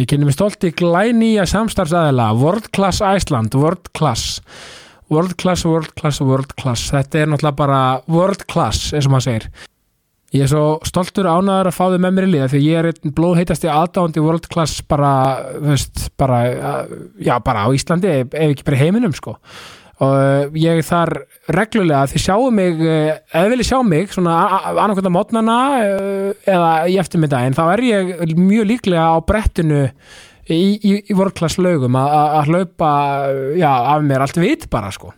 Ég kynni mig stolt í glænýja samstarfsæðila World Class Iceland, World Class. World Class, World Class, World Class. Þetta er náttúrulega bara World Class eins og maður segir. Ég er svo stoltur ánæður að fá þau með mér í liða því ég er einn blóðheitasti aðdándi World Class bara, veist, bara já, bara á Íslandi ef ekki bara heiminum, sko og ég er þar reglulega þið sjáu mig, eða viljið sjá mig svona annarkvæmt á mótnana eða í eftirmiddaginn, þá er ég mjög líklega á brettinu í, í, í lögum að hlaupa, já, af mér allt vit bara, sko.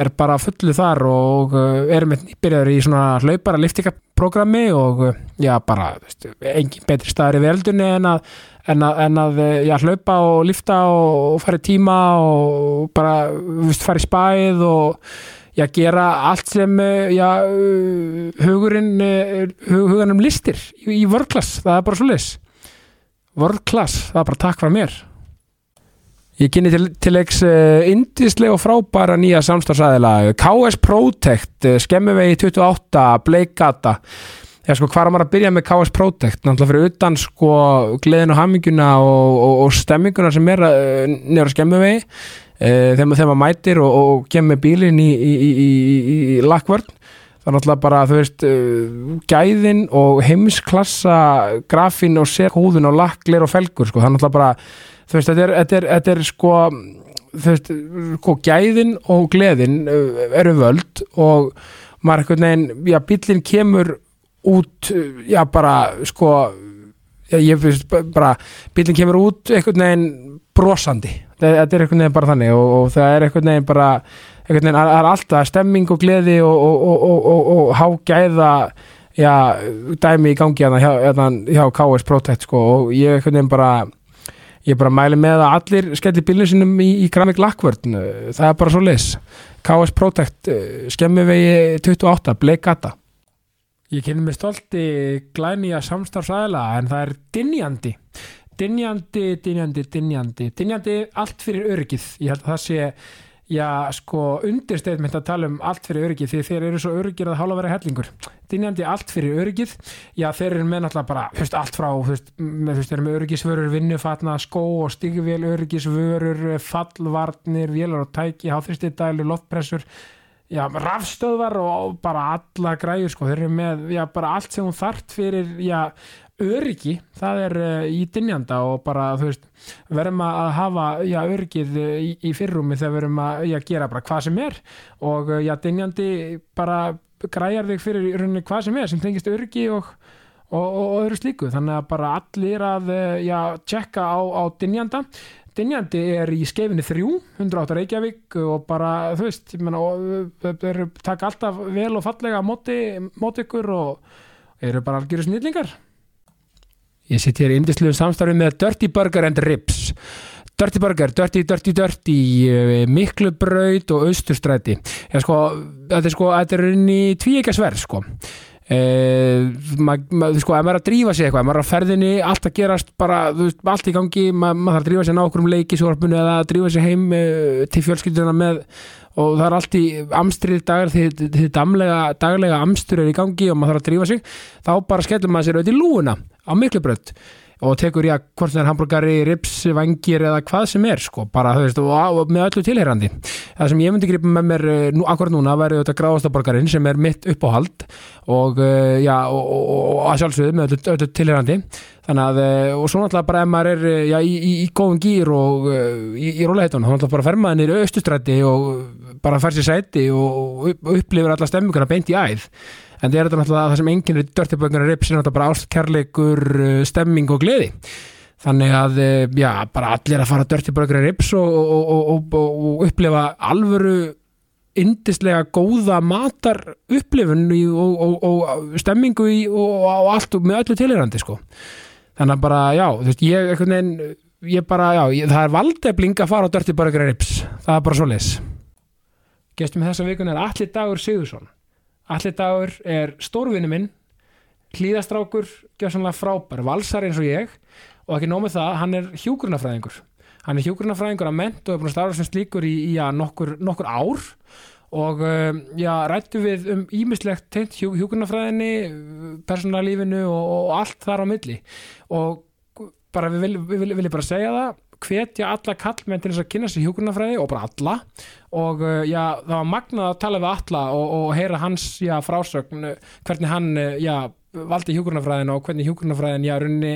Er bara fullu þar og erum byrjaður í svona hlaupara liftingaprogrammi og já bara veist, engin betri staður í veldunni en að, en að, en að já, hlaupa og lifta og, og fara í tíma og bara veist, fara í spæð og já, gera allt sem já, hugurinn hugurinn listir í, í vörklass, það er bara svo lis vörklass, það er bara takk frá mér. Ég kynni til, til leiks indislega og frábæra nýja samstagsæðila KS Protect, skemmuvegi 28, Bleikata Já sko, hvað er maður að byrja með KS Protect? Náttúrulega fyrir utan sko gleðin og hamminguna og, og, og stemminguna sem er uh, nýra skemmuvegi þegar maður mætir og, og kemur bílinn í, í, í, í lakkvörn. Það er náttúrulega bara, þú veist gæðin og heimsklassa grafin og sekúðun og lakklir og felgur, sko, það er náttúrulega bara þú veist, þetta er, þetta er, þetta er sko þú veist, sko, gæðin og gleðin eru völd og maður eitthvað neginn, já, bílinn kemur út, já, bara sko, já, ég finnst bara, bílinn kemur út eitthvað neginn brosandi, þetta er eitthvað neginn bara þannig og, og það er eitthvað neginn bara eitthvað neginn, það er alltaf stemming og gleði og, og, og hágæða já, dæmi í gangi hjá, hjá KS Protect, sko, og ég eitthvað neginn bara ég bara mæli með að allir skelli bílinu sinum í, í Grammic Lackvörn það er bara svo leis KS Protect, skemmivegi 28 Bleikata Ég kynni mig stolti glænýja samstarfsæðila en það er dinjandi dinjandi, dinjandi, dinjandi dinjandi allt fyrir öryggið. Ég held að það sé já, sko, undirsteitmynd að tala um allt fyrir öryggið því þeir eru svo öryggir að hála vera hellingur. Dinjandi allt fyrir öryggið. Já, þeir eru með náttúrulega bara, þú veist, allt frá þú veist, þeir eru með öryggisvörur vinnufatna, skó og stigvél, öryggisvörur fallvarnir, vélar og tæki háþristidælu, loftpressur já, rafstöðvar og bara alla græður, sko, þeir eru með, já, bara allt sem hún þart fyrir, já öryggi, það er uh, í dinjanda og bara, þú veist, verðum að hafa, já, öryggið í, í fyrrumi þegar verðum að, já, gera bara hvað sem er. Og, já, dinjandi bara græjar þig fyrir rauninni hvað sem er sem tengist öryggi og, og öðru slíku, þannig að bara allir að, já, tjekka á, á dinjanda Dinjandi er í skeifinni 3, 108 Reykjavík og bara, þú veist, ég menna, þeir taka alltaf vel og fallega móti, móti ykkur og eru bara algjöru snillingar Ég sitt hér í indisluðum samstarfi með Dirty Burger and Ribs. Dirty Burger, Dirty, Dirty, Dirty, miklu braut og austurstræti. Já, sko, þetta er sko, þetta er inn í tvíekasverð, sko. Eh, maður, sko, ef maður er að drífa sig eitthvað, ef maður er að ferðinni, allt að gerast bara, veist, allt í gangi, maður, maður þarf að drífa sig ná okkur um leikisvorpunni eða að drífa sig heim eh, til fjölskylduna með og það er allt í amstrið dagar því þið damlega, daglega amstur er í gangi og maður þarf að drífa sig þá bara skellum maður sér auðvitað í lúuna á miklu brönd og tekur já, hvort það er hambúrgari, rips, vangir eða hvað sem er sko, bara þú veist og, með öllu tilherrandi það sem ég myndi gripa með mér nú, akkurat núna væri þetta gráðastaborgarinn sem er mitt uppáhald. Og já, og, og, og að sjálfsögðu með öllu, öllu tilherrandi þannig að, og svo náttúrulega bara ef maður er já, í, í, í góðum gýr og í, í róleitunum, þá náttúrulega bara fer maður nýri austustrætti og bara fær sér sæti og upplifir alla stemminguna beint í æð. En það er þetta náttúrulega það sem enginn er dörtibönguna rips er náttúrulega bara ástkærleikur stemming og gleði. Þannig að, já, bara allir að fara dörtibönguna rips og, og, og, og upplifa alvöru indislega góða matar upplifun og stemmingu og allt með öllu tilirandi sko þannig að bara, já, þú veist, ég einhvern veginn, ég bara, já, ég, það er valdefling að fara á dörtibönguna rips það er bara svo leis gestum þessa vikun er Alli Dagur Sigursson Allir dagur er stórvinni minn hlýðastrákur, gjössanlega frábær valsar eins og ég. Og ekki nómið það, hann er hjúgrunafræðingur hann er hjúgrunafræðingur að ment og er búin að starfa sem slíkur í, í nokkur, nokkur ár og já, rættu við um ímislegt tengt hjúgrunafræðinni persónalífinu og, og allt þar á milli. Og bara við viljum vil, vil, vil bara segja það hvetja alla kallmenn til þess að kynna sér hjúkurnafræði og bara alla. Og uh, já, það var magnað að tala við alla og, og heyra hans já, frásögn uh, hvernig hann uh, já, valdi hjúkurnafræðin og hvernig hjúkurnafræðin já, runni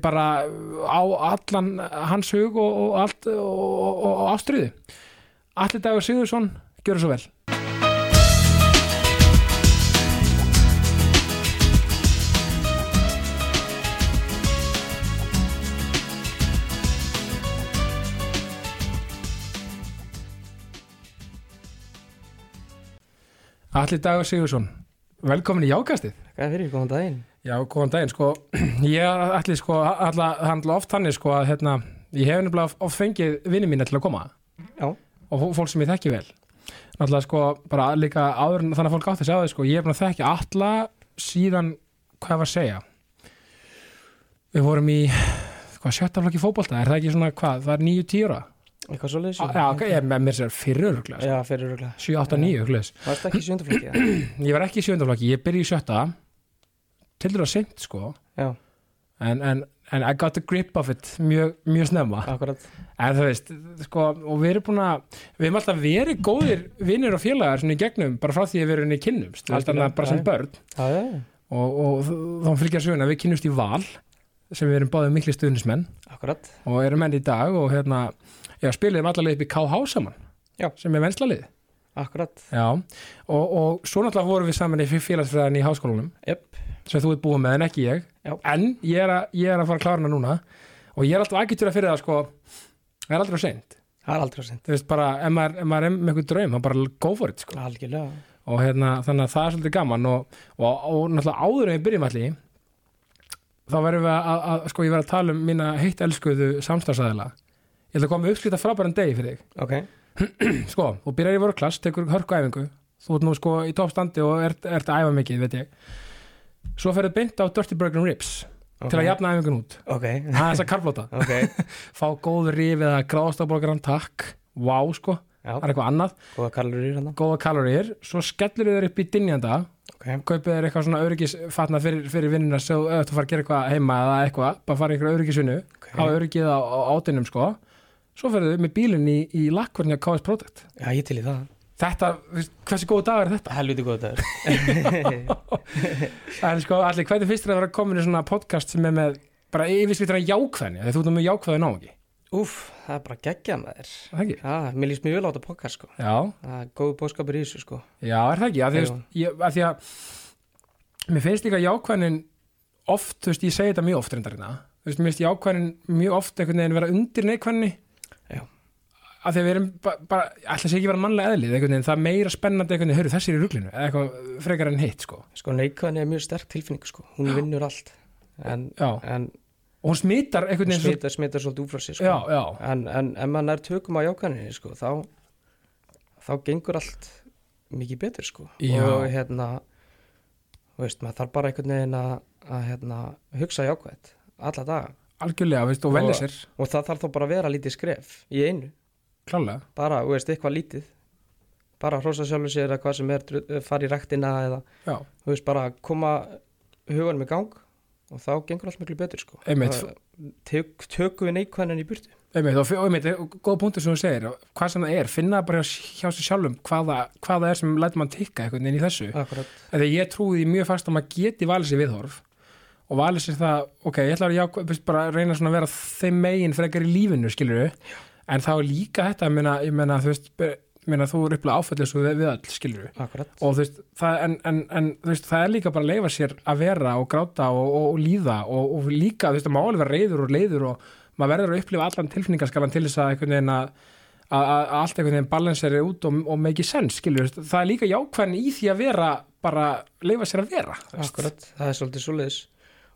bara á allan hans hug og, og allt og, og, ástriðu Allir Dagur Sigurðsson, gjör svo vel. Allir Dagur Sigurðsson velkomin í Jákastið. Hvað fyrir, góðan daginn. Já, góðan daginn, sko. Ég ætli sko, alla, handla oft þannig sko að hérna, ég hef nefnilega oft fengið vinni mína til að koma. Já, og fó- fólk sem ég þekki vel náttúrulega sko, bara líka áður en þannig að fólk átti að segja það, sko, ég er búin að þekki alla síðan, hvað var að segja? Við vorum í hvað, sjötta flokki fótbolta, er það ekki svona hvað, það er tíu ára? Eitthvað svo leiðis já, ok, ég með mér sér fyrir öruglega, Já, fyrir röglega 7, 8, 9 öruglega Varst ekki í sjöndaflokki? ég var ekki í sjönda flokki, ég byrja í sjötta til að sent, sko. Já, en, en, en I got the grip of it mjög, mjög snemma. Akkurat. En þú veist, sko, og við erum búin að við erum alltaf verið góðir vinnir og félagar svona í gegnum, bara frá því að við erum í kynnumst, að bara sem börn. Já, og, og þá fylgja söguna, við kynnumst í val sem við erum báðið mikli stuðnismenn akkurat. Og erum menn í dag og hérna já, spiliðum allavega upp í KH saman Já. sem er venslalið Akkurat. Já, og, og svo náttúrulega vorum við saman í félagsfræðin í háskólanum. Jöp, sem þú ert búið með en ekki ég. Já. en ég er, að, ég er að fara að klára hana núna. Og ég er alltaf aðgættur að fyrir það sko það er aldrei á seint. Það er aldrei að senda þú veist bara, ef maður, ef maður er með eitthvað draum, þá bara go for it sko. Algjörlega. Og hérna, þannig að það er svolítið gaman og, og, og náttúrulega áður en við byrjum allir þá verðum við að, að, að sko, ég verð að tala um mína heitt elskuðu samstagsæðila ég ætla að koma með uppskrita frábæran degi fyrir þig. Sko, þú byrjar í vörklass, tekur hörku æfingu. Þú ert nú sko í toppstandi og ert, ert að æfa mikið, veit ég svo ferðu beint á Dirty Burger Ribs ok til að jafna æfingun út. Ok, það er þess að karflóta, ok. Fá góður ríf eða gráðstafbólgaran takk. Vá sko, Já, það er eitthvað annað. Góða kaloríur hann góða kaloríur, svo skellur þér upp í dynjanda. Ok, kaupið þér eitthvað svona öryggisfatna fyrir, fyrir vinnina svo ef þú fara að gera eitthvað heima eða eitthvað, bara fara einhverja öryggisvinnu hafa öryggið á, á átinum sko. Svo ferðu með bílinn í, í lakkvarni á KS Product Já, ég til í það þetta, hversu góð dag er þetta? Helviti góða dagur. En sko, allir, hvernig finnst þér að vera komin í svona podcast sem er með bara yfirsvitana jákvæðni, þegar þú ert með jákvæði ná ekki, Úf, það er bara geggja með þér er það ekki? Já, mér líst mjög vel á þetta podcast sko. Já, Það er góð bóðskapur í þessu sko. Já, er það ekki? Að því, að því að mér finnst líka jákvæðnin oft, þú veist, ég segi þetta mjög oft reyndarina, þú veist, mér finnst jákvæðnin mjög oft einhvern veginn vera undir neikvæðni. Að því að við erum bara, bara alltaf sé ekki vera mannlega eðlið, einhvern veginn, það er meira spennandi einhvern veginn, hörru, þessi er í ruglinu, eða eitthvað frekar en hitt, sko, Sko, neikvæðin er mjög sterk tilfinning sko. Hún vinnur allt. En, já, en og hún smittar einhvern veginn, smitar, smitar svolítið úr frá sér sko. Já, já, en, en ef maður nær tökum á jákvæðinni sko, þá þá gengur allt mikið betur sko. Já. og hérna veist, maður þarf bara einhvern veginn að, að hérna, hugsa jákvæðt alla daga. Algjörlega, veist, og Og- og það þarf þá bara að vera lítið skref í einu, klálega, bara, þú veist, eitthvað lítið. Bara hrósa sjálfur sér eða hvað sem er dru- fara í rektina eða já, þú veist, bara koma huganum í gang og þá gengur allt miklu betur sko. Tök, tökum við neikvæðin í burtu. Einmitt, og, og einmitt, góð punktur sem þú segir, hvað sem það er, finna bara hjá, sér sjálfum hvaða, hvaða er sem lætur mann tikka einhvern veginn í þessu, Þegar ég því mjög fast að maður geti valið sér viðhorf og valið sér það, ok, ég ætla að já, bara að reyna að vera þeim megin frekar í lífinu, skilur við, en þá líka þetta, meina, ég meina þú veist, meina þú er upplega áfællið svo við, við all, skilur við, akkurat. Og þú veist, það, en, en, en þú veist, það er líka bara að leifa sér að vera og gráta og, og, og líða og, og líka, þú veist, að máli vera reyður og leiður og maður verður að upplifa allan tilfinningaskalan til þess að einhvern veginn að allt einhvern veginn balanseri út og, og make sense, skilur, það er líka jákvæðin í því að vera, bara leifa sér að vera. Akkurat, það er svolítið svoleiðis.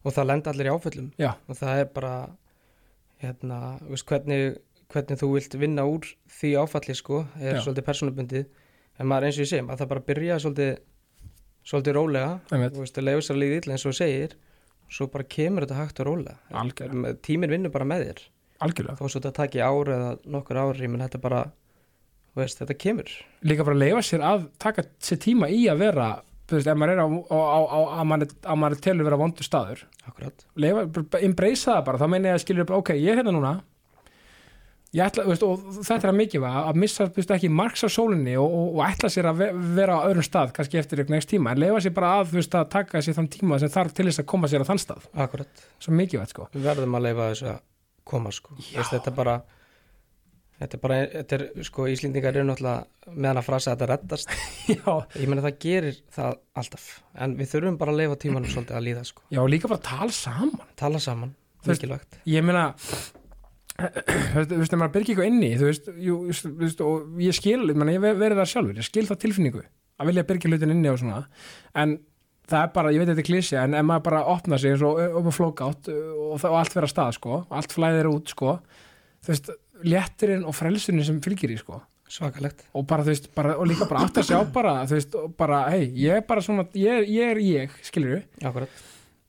Og það lenda allir í áföllum. Já, og það er bara hérna, veist, hvernig, hvernig þú vilt vinna úr því áfalli sko, er Já. svolítið persónubundið. En maður eins og ég segi, maður það bara að byrja svolítið, svolítið rólega að leiða sér að líða illa eins og segir og svo bara kemur þetta hægt og rólega. Tíminn vinnur bara með þér. Algjörlega. Þó svo þetta taki ár eða nokkur ári menn þetta bara, veist, þetta kemur. Líka bara leifa sér að taka sér tíma í að vera þú veist, ef maður er á, á, á, á að maður, að maður er telur vera vondur staður. Akkurat. Leifa, bara embracea það bara, þá meina ég að skilja upp ok, ég er hérna núna ætla, veist, og þetta er að mikið að missa, veist, ekki marks á sólinni og, og, og ætla sér að ve vera á öðrum stað kannski eftir eitthvað next tíma, en leifa sér bara að veist, að taka sér þann tíma sem þarf til þess að koma sér á þann stað, akkurat. Svo mikið veit, sko. Við verðum að leifa þessu að koma sko. Þetta er bara þetta er bara, þetta er sko Íslendingar eru náttúrulega meðan að frasa að þetta reddast. Já, ég meina það gerir það alltaf. En við þurfum bara að leifa tímanum svolítið að líða sko. Já, líka bara tala saman. Tala saman, mikilvægt. ég meina þú veist, þú ef maður byrgir eitthvað inni þú veist, jú, þú veist, og ég skil meina, ég verið það sjálfur, ég skil það tilfinningu að vilja byrgja hlutin inni og svona en það er bara, ég veit þetta er klísja en ef maður bara opna sig eins og upp á flókátt og, það- og allt vera að stað, sko og allt flæðir út, sko þú veist, létturinn og frelsunin sem fylgir í, sko. Svakalegt. Og bara, þú veist, bara, og líka bara átt að sjá bara, þú veist, og bara, hei, ég er bara svona ég, ég er ég, skilur akkurat,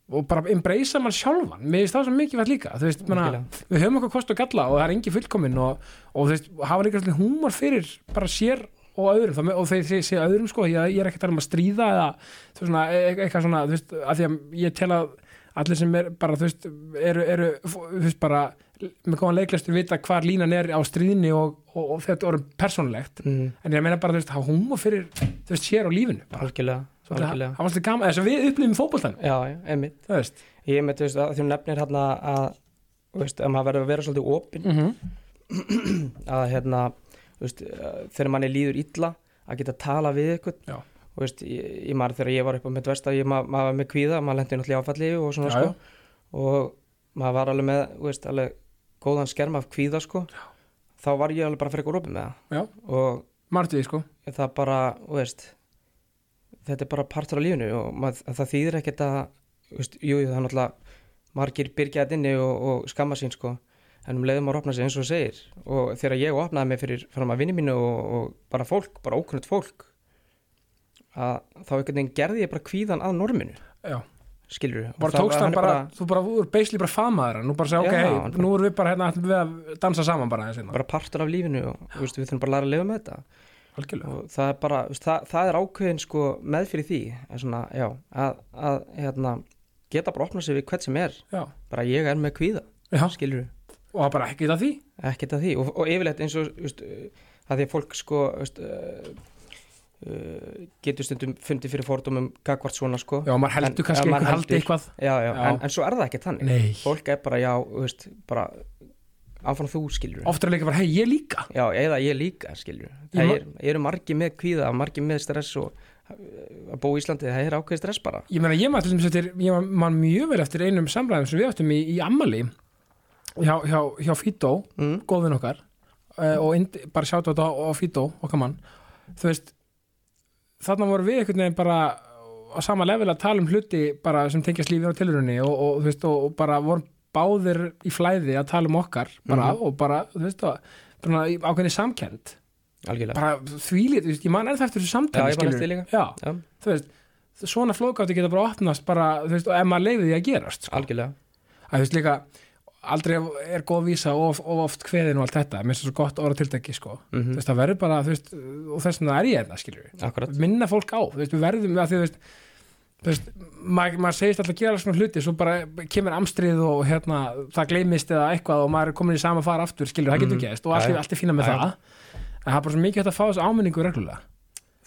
og bara embracea mann sjálfan. Mér finnst það svo mikið vært líka veist, Algjörlega. við höfum okkur kost og galla og það er engi fullkomin og, og þú veist, hafa líka svolítið húmor fyrir bara sér og öðrum. Og þeir sé öðrum sko, ég, ég er ekki að stríða eða þú veist, svona, e e- eitthvað svona veist, að því að ég tel að allir sem er bara, þú veist, eru, eru þú veist, bara, með góðan leiklæstur vita hvar línan er á stríðinni og, og, og þetta orðum persónulegt. Mm, en ég meina bara, þú veist, hafa húmor fyrir þú veist, sér á lífinu bara, algjörlega, það var svolítið gaman, þess að við upplifum fótboltan já, já, einmitt. Þú ég með, þú veist, að hún nefnir hérna að, þú veist, að maður verður að vera svolítið opinn. Mm að hérna, þú veist, uh, þegar manni líður illa að geta tala við ykkur Já. og veist, ég, ég maður þegar ég var upp á mitt versta ég ma- maður var með kvíða, maður lendi náttúrulega áfalli og svona Já, sko. og maður var alveg með, þú veist, alveg góðan skerm af kvíða sko. Já. þá var ég alveg bara fyrir eitthvað opið með það. Já, og margt við sko. það bara, þú veist þetta er bara partur af lífinu og mað, það þýðir ekkert að þú veist, jú, það er náttúrulega margir byrgja þetta inni og, og skamma sín sko. En um leiðum að opna sig eins og þú segir. Og þegar ég opnaði mig fyrir fram að vinni mínu og, og bara fólk, bara ókunnet fólk að þá einhvern veginn gerði ég bara kvíðan að norminu. Já, skilur bara tókst hann bara, þú bara, þú er basically bara famaður nú bara segja, ok, Já, hann bara- nú erum við bara hérna ætlum við að dansa saman bara hérna. Bara partur af lífinu og þú veist, við þurfum bara að læra að lifa með þetta Algjörlega, og það er bara, það, það er ákveðin sko með fyrir því að, svona, já, að, að hérna, geta bara opnað sig við hvert sem er. Já, bara ég er með kvíða, og það bara ekki það því. Ekkert að því. Og, og yfirleitt eins og veist, uh, að því að fólk sko veist, uh, uh, getur stundum fundið fyrir fordómum gagvart svona sko. Já, maður heldur kannski maður heldur. eitthvað. Já, Já. En, en svo er það ekki þannig. Nei, fólk er bara já, þú veist, bara áfram þú skilur oft er líka bara, hei, ég líka. Já, eða ég líka skilur það er, eru margir með kvíða margir með stress og uh, að búa í Íslandi, það er ákveð stress bara. Ég meina, ég maður til dæmis eftir, ég man mjög vel eftir einum samræðum sem við áttum í, í Ammali hjá, hjá, hjá Fító mm, góðin okkar uh, og ind, bara sjátt á þetta á Fító okkar mann. Þú veist þarna voru við einhvern veginn bara á sama level að tala um hluti bara sem tengjast lífið á tilrunni og, og, og, og bara voru báðir í flæði að tala um okkar bara, Mhm. og bara, þú veist, í ákveðni samkend bara þvílít, þú veist, ég man ennþá eftir þessu samtali Já. Já, þú veist, svona flókátti geta bara opnast bara, þú veist, og ef maður leiði því að gerast sko. algjörlega. Að þú veist líka aldrei er góð vísa of, of oft kveðin og allt þetta, minnst það svo gott orða tiltæki sko. mm þú veist, það verður bara, þú veist og þess vegna er ég þetta, akkurat, minna fólk á, þú veist, við verðum að því, þú veist, veist maður, maður segist alltaf að gera svona hluti svo bara kemur amstrið og hérna það gleymist eða eitthvað og maður er komin í sama far aftur, skilur, það getur Mhm. gæst og allt, allt er fína með já. það. En það er bara svo mikið hægt að fá þessu áminningu reglulega.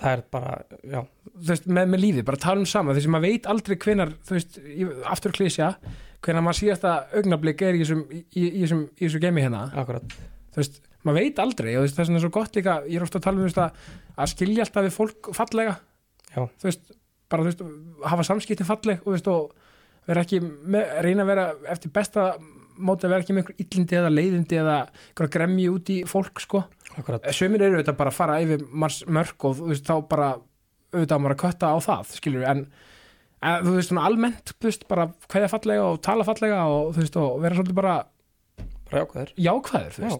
Það er bara já, veist, með, með lífið, bara tala um sama þess að maður veit aldrei hvenar, þú veist, aftur klísja, hvenar maður síðasta augnablik er í þessum, í, í, í þessum, í þessum gemi hérna, akkurat. Þú veist, maður veit aldrei og veist, það er svona svo gott líka, ég er ofta að tala um að, að skilja alltaf við fólk fallega, já, þú veist, bara þú veist, hafa samskiptin falleg og veist, og vera ekki, með, reyna að vera eftir besta móti að vera ekki með einhver illindi eða leiðindi eða einhver gremji út í fólk, sko. Akkurat. Sömur eru auðvitað bara að fara yfir mörg og þú veist þá bara auðvitað maður að kötta á það skilur en, en þú veist svona almennt þú veist bara hverja fallega og tala fallega og þú veist og vera svolítið bara jákvæður jákvæður þú Já.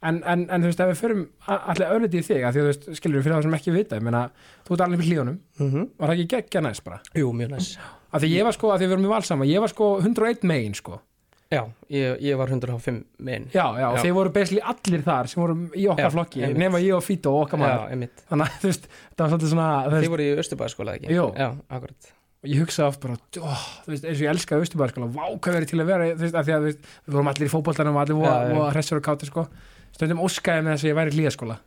En, en, en þú veist ef við förum allir öðliti í þig að því að þú veist skilur fyrir það sem ekki vita ég meina þú ert allir í hlíðunum mm -hmm. var það ekki geggja næst bara? Jú, mjög næs. Að því ég var sko að því við erum í valsama ég var sko 101 megin sko. Já, ég, ég var 105 minn já, já, og þeir voru basically allir þar sem voru í okkar Já, flokki, einmitt. nema ég og Fito og okkar maður, Já, þannig að þú veist það var svolítið svona, Þið veist, voru í Östubæðaskóla ekki? Jú. Já, akkurat. Ég hugsaði oft bara ó, þú veist, eins og ég elskaði Östubæðarskóla vá, hvað verið til að vera, þú veist, af því að við vorum allir í fótboltanum og allir voru hressur og kátir, sko stundum óskaði með þess að ég væri í hlýðaskóla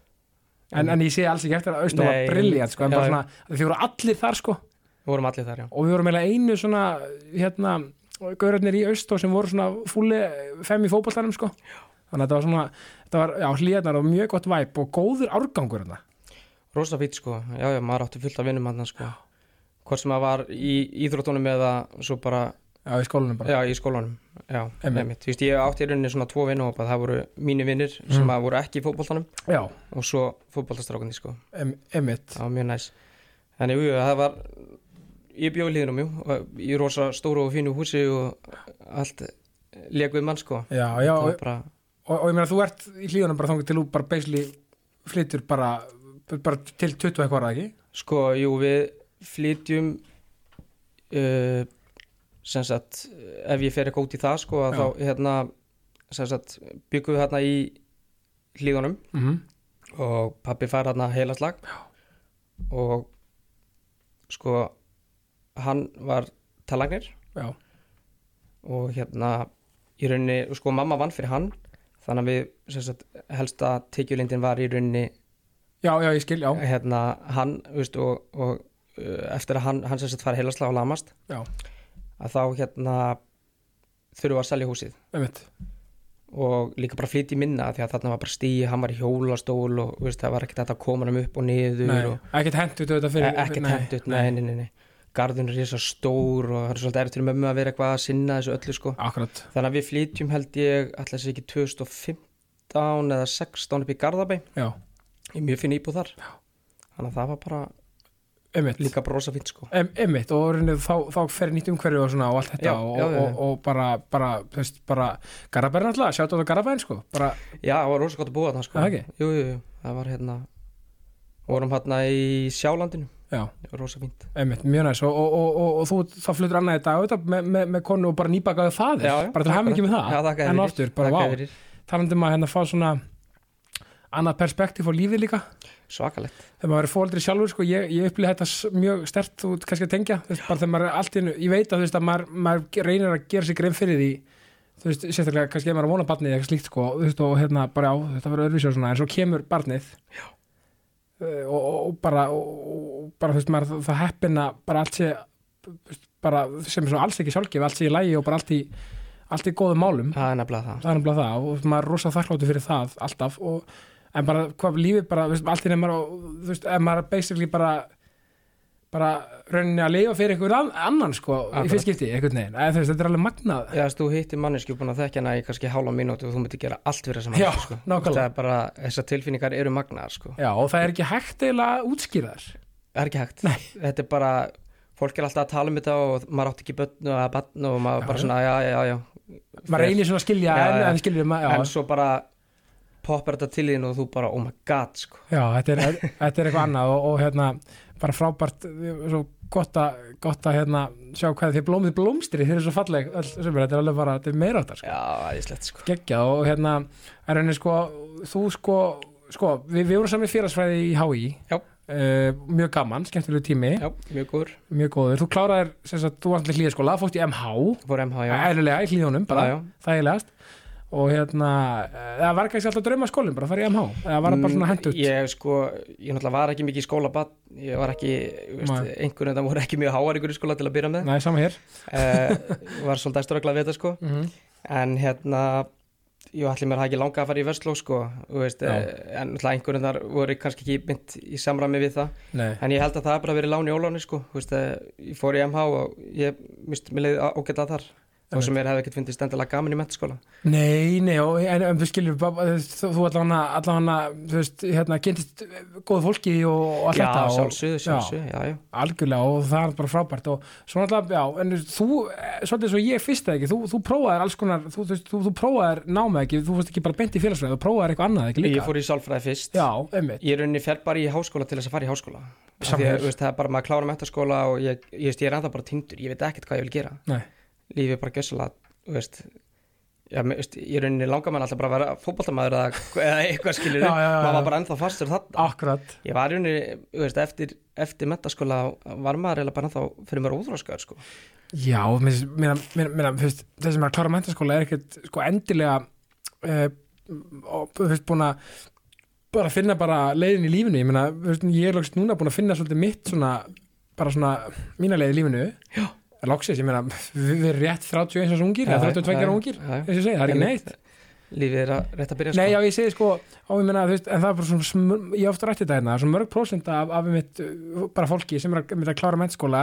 en, en ég sé alls ekki eftir að Östu var brilljant, sko, en já, bara svona því voru allir þar, sko. Við vorum allir þar, já. Og við vorum eiginlega einu svona hérna, gaurarnir í Östu sem voru svona fúli fem í fótboltanum, sko. Þannig að þetta var svona, þetta var, já, hlýðarnar og mjög gott væp og góður árgangur. Rosa fýtt sko, já, já, maður átti fullt af vinnum hann sko. Hvort sem maður var í íþróttunum eða svo bara, já, í skólanum bara. Já, í skólanum Já, einmitt. Þú veist, ég átti í rauninni svona tvo vinnahópa Það voru mínir vinnir sem Mm. að voru ekki í fótboltanum já, Og svo fótboltastrákandi sko. Em, emitt var mjög næs. Þannig, jú, það var Ég bjóði líðinum, jú Í rosa stóru og fínu húsi og allt við mann sko. Já, já, bara, og, og ég meina þú ert í hlýðunum bara þangað til þú bara basically flyttur bara, bara til 20 eitthvað, er það ekki? sko, jú, við flytjum uh, sem sagt ef ég fer eitthvað út í það sko að Já. þá hérna sem sagt byggum við hérna í hlíðunum Mm -hmm. og pappi fær hérna heila slag og sko hann var talagnir já, og hérna í rauninni, sko mamma vann fyrir hann þannig að við sagt helsta tekjulindin var í rauninni já, já, ég skil, já, hérna hann veist, og, og eftir að hann, hann sagt fær heilaslega og lamast. Já, að þá hérna þurfum við að selja húsið. Emitt og líka bara flytja í minna því að þarna var bara stíi, hann var í hjólastól og veist, það var ekkert að koma hann upp og niður ekkert fyrir e ekkert hendut, nei, nei, nei, nei garðun er svo stór og það er svolítið erfitt fyrir mömmu að vera eitthvað að sinna þessu öllu sko. Akkurat, þannig að við flytjum held ég alltaf sér ekki 2015 eða 16 upp í Garðabæ. Já, ég mjög finn íbúð þar. Þannig að það var bara emitt líka brosa fínt sko. Em, Emitt, og þá, þá fer nýtt umhverju og og allt þetta Já, og, já, já, já. Og, og bara, bara, bara Garabærin alltaf, sjátt á þetta Garabærin, sko bara, Já, það var rosa gott að búa þarna sko. Það ekki? Jú, jú, jú, það var hérna vorum hérna í Sjálandinu. Já, það var rosa fínt. Emitt, mjög næs og, og, og, og, og þú, þá fluttur annað þetta auðvitað með, með, með konu og bara Já, já, bara til hafa ekki með það. Já, en aftur, bara vá, talandi um að hérna fá svona annað perspektíf á lífið líka Svakalegt. Þegar maður er fóldri sjálfur sko, ég, ég upplýði þetta mjög stert ert kannski að tengja, veist, bara þegar maður er allt í ég veit að veist að maður, maður reynir að gera sig grein fyrir því þú veist, sérstaklega kannski ef maður er vona barnið eða eitthvað slíkt sko, þú veist, og hérna bara já, þetta verður öðruvísi og svona, en svo kemur barnið já. og, og, og bara og, og bara þú veist, maður það, heppina bara allt sé bara sem er svo alls ekki sjálfgef, allt sé í lægi og bara allt í allt í góðum málum. Það er nefnilega það. Það er nefnilega það og maður er rosa þakkláttu fyrir það alltaf og, en bara hvað lífið bara, þú veist, allt í nefnir og þú veist, ef maður basically bara bara rauninni að lifa fyrir einhver ann- annan sko, í Akkurat. fyrst skipti, einhvern veginn, eða þú veist, þetta er alveg magnað Já, þess, þú hittir manneski búin að þekkja hana í kannski hálfa mínútu og þú myndir gera allt fyrir þessa Já, manneski sko. Það er bara, þessar tilfinningar eru magnaðar sko. já, og það er ekki hægt útskýra þær Það er ekki hægt Nei. Þetta er bara, fólk er alltaf að tala um þetta og maður átti ekki börn og og maður Já, bara já. svona, já, já, já maður reynir svona að skilja, Já, en, já. en En já, svo bara poppar þetta til þín og þú bara, oh my god sko. já, þetta er, þetta er eitthvað annað og, og hérna, bara frábært svo gott að, gott að hérna, sjá hvað þið blómið blómstri þið er svo falleg, öll, sem er, þetta er alveg bara þetta er meira áttar, sko. Já, æðislegt sko. geggja og hérna er henni sko, þú sko sko, við, við vorum saman í félagsfræði í HÍ Já. uh, mjög gaman, skemmtilegu tími Já, mjög góður mjög góður, þú kláraðir þú varst til hlýðaskóla, fórst í MH Fór MH, já eðlilega í hlýðunum, bara Já, já. þægilegast og hérna, það var kannski alltaf drauma skólinn bara að fara í MH, eða var það bara svona hendut Mm, Ég sko, ég náttúrulega var ekki mikið í skóla ég var ekki, einhvern veginn voru ekki mjög háar ykkur í skóla til að byrja með. Nei, sama hér. Uh, Var svolítið störgla við þetta sko. Mm -hmm. En hérna, jú, allir mér hafði ekki langa að fara í Vestló sko veist, eh, En náttúrulega einhvern þar voru kannski ekki mynd í samræmi við það. Nei, En ég held að það bara verið lán í óláni sko veist, eh, Ég fór í MH og ég mist Þá sem mér hefði ekkert fundist endilega gaman í mentaskóla nei, nei og, en, en þú skilur, þú, þú allavega allavega, þú veist, hérna kynntist góðu fólki og, og allt þetta og, já. sjálfsögðu, já, já. Algjörlega og það er bara frábært og svo náttúrulega, já, en þú eh, svolítið svo ég fyrst það ekki, þú, þú prófaðir alls konar, þú, þú, þú, þú prófaðir námið ekki þú fórst ekki bara beint í félagsfræði, þú prófaðir eitthvað annað ekki líka, Ég fór í sálfræði fyrst. Já, einmitt. Ég er rauninni fer bara í háskóla til þess að fara í háskóla. Því að, það er bara maður klára mentaskóla og ég, ég, veist, ég er ennþá bara tindur, ég veit ekkert hvað ég vil gera. Nei. Lífið bara gjössalega, þú veist. Já, veist, í rauninni langar mann alltaf bara að vera fótboltamaður eða, eða eitthvað já, maður var bara ennþá fastur þarna. Akkurat. Ég var í rauninni, veist, eftir, eftir mentaskóla var maður eiginlega bara ennþá fyrir mér óþróskaður sko. Já, mér, sem er að klára mentaskóla er ekkert sko endilega uh, og þú veist búin að bara finna bara leiðin í lífinu. Ég meina, veist, ég er lóksist núna búin að finna svolítið mitt svona, bara svona mína leið í lífinu. Já. Lóksist, ég meina, við erum rétt 31 árs ungir, eða 32 ára ungir þess að segi, það er ekki neitt. lífið er að rétt að byrja Nei, sko. já, ég segi sko, á ég meina, þú veist, en það er bara svona, ég ofta rætti þetta hérna, svona mörg prósent af, af mitt, uh, bara fólki sem er að, að klára mennskóla,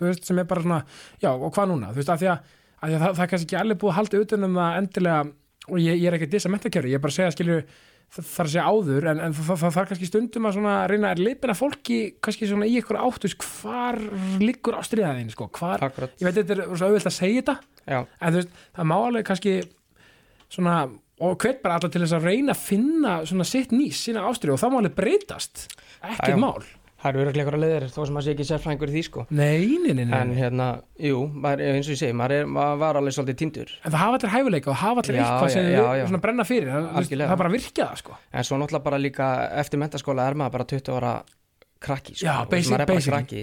þú veist, sem er bara svona, já, og hvað núna, þú veist, af því að, að það, það er kannski ekki allir búið að halda utan um það endilega, og ég, ég er ekki að dissa mentakjöru, ég er bara að segja, skilju, það þarf að segja áður, en, en það, þarf kannski stundum að svona reyna að leipina fólki, kannski svona í ykkur áttu, veist, hvar liggur ástriðaðin, sko, hvar, Akkurat, ég veit, þetta er svo auðvitað að segja þetta, já, en þú veist, það má alveg kannski svona, og hvet bara alltaf til þess að reyna að finna svona sitt nýs, sína ástriðu og það má alveg breytast. Já. mál það eru öruglega ykkur að leiðir þó sem maður sé ekki sérfræðingur í því sko. nei, nei, nei, nei. en En, hérna, jú, maður, eins og ég segi maður, er, maður var alveg svolítið tindur það hafa allir hæfuleika og hafa allir Já, eitthvað sem já, við já, já. svona brenna fyrir það, það bara virkja það sko en svo náttúrulega bara líka eftir mentaskóla er maður bara 20 ára krakki sko. já, basic, er basic krakki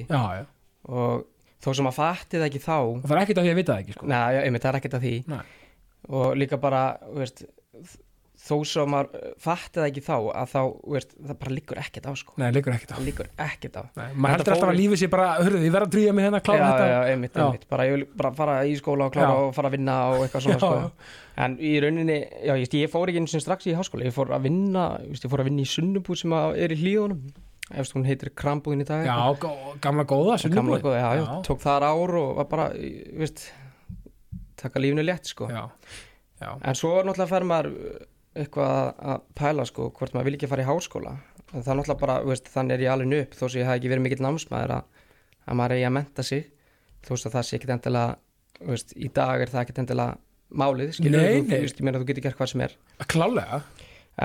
og þó sem maður fatti það ekki þá og það er ekkert að því að vita það ekki sko neða, einmitt, það er ekkert að því Nei. og líka bara, veist þó sem maður fatti það ekki þá að þá, veist, það bara liggur ekkert á sko. nei, líkur ekkert á liggur ekkert á Nei, maður heldur alltaf að lífið sé bara, hörðu, ég verð að trýja mig hérna að klára já, þetta já, einmitt, Já. einmitt bara, ég vil bara fara í skóla og klára Já. og fara að vinna og eitthvað svona Já, sko. já. en í rauninni, já, ég, ég fór ekki eins og strax í háskóla, ég fór að vinna ég, veist, ég fór að vinna í sunnubúð sem að er í hlíðunum eftir hún heitir Krambúðin í dag já, gamla góða gamla góða, já, já, já, tók þar ár og var bara, veist taka lífinu létt, sko já, já. en svo náttúrulega fer maður eitthvað að- pæla, sko, hvort maður vil ekki fara í háskóla. En það er náttúrulega bara, veist, þannig er ég alveg upp þó sem ég hef ekki verið mikill námsmaður að, að maður eigi að menta sig. Þú veist að það sé ekkit endilega veist, í dag er það ekkit endilega málið, skilur Nei, þú, nei. veist, ég meina þú getur gert hvað sem er. Klálega,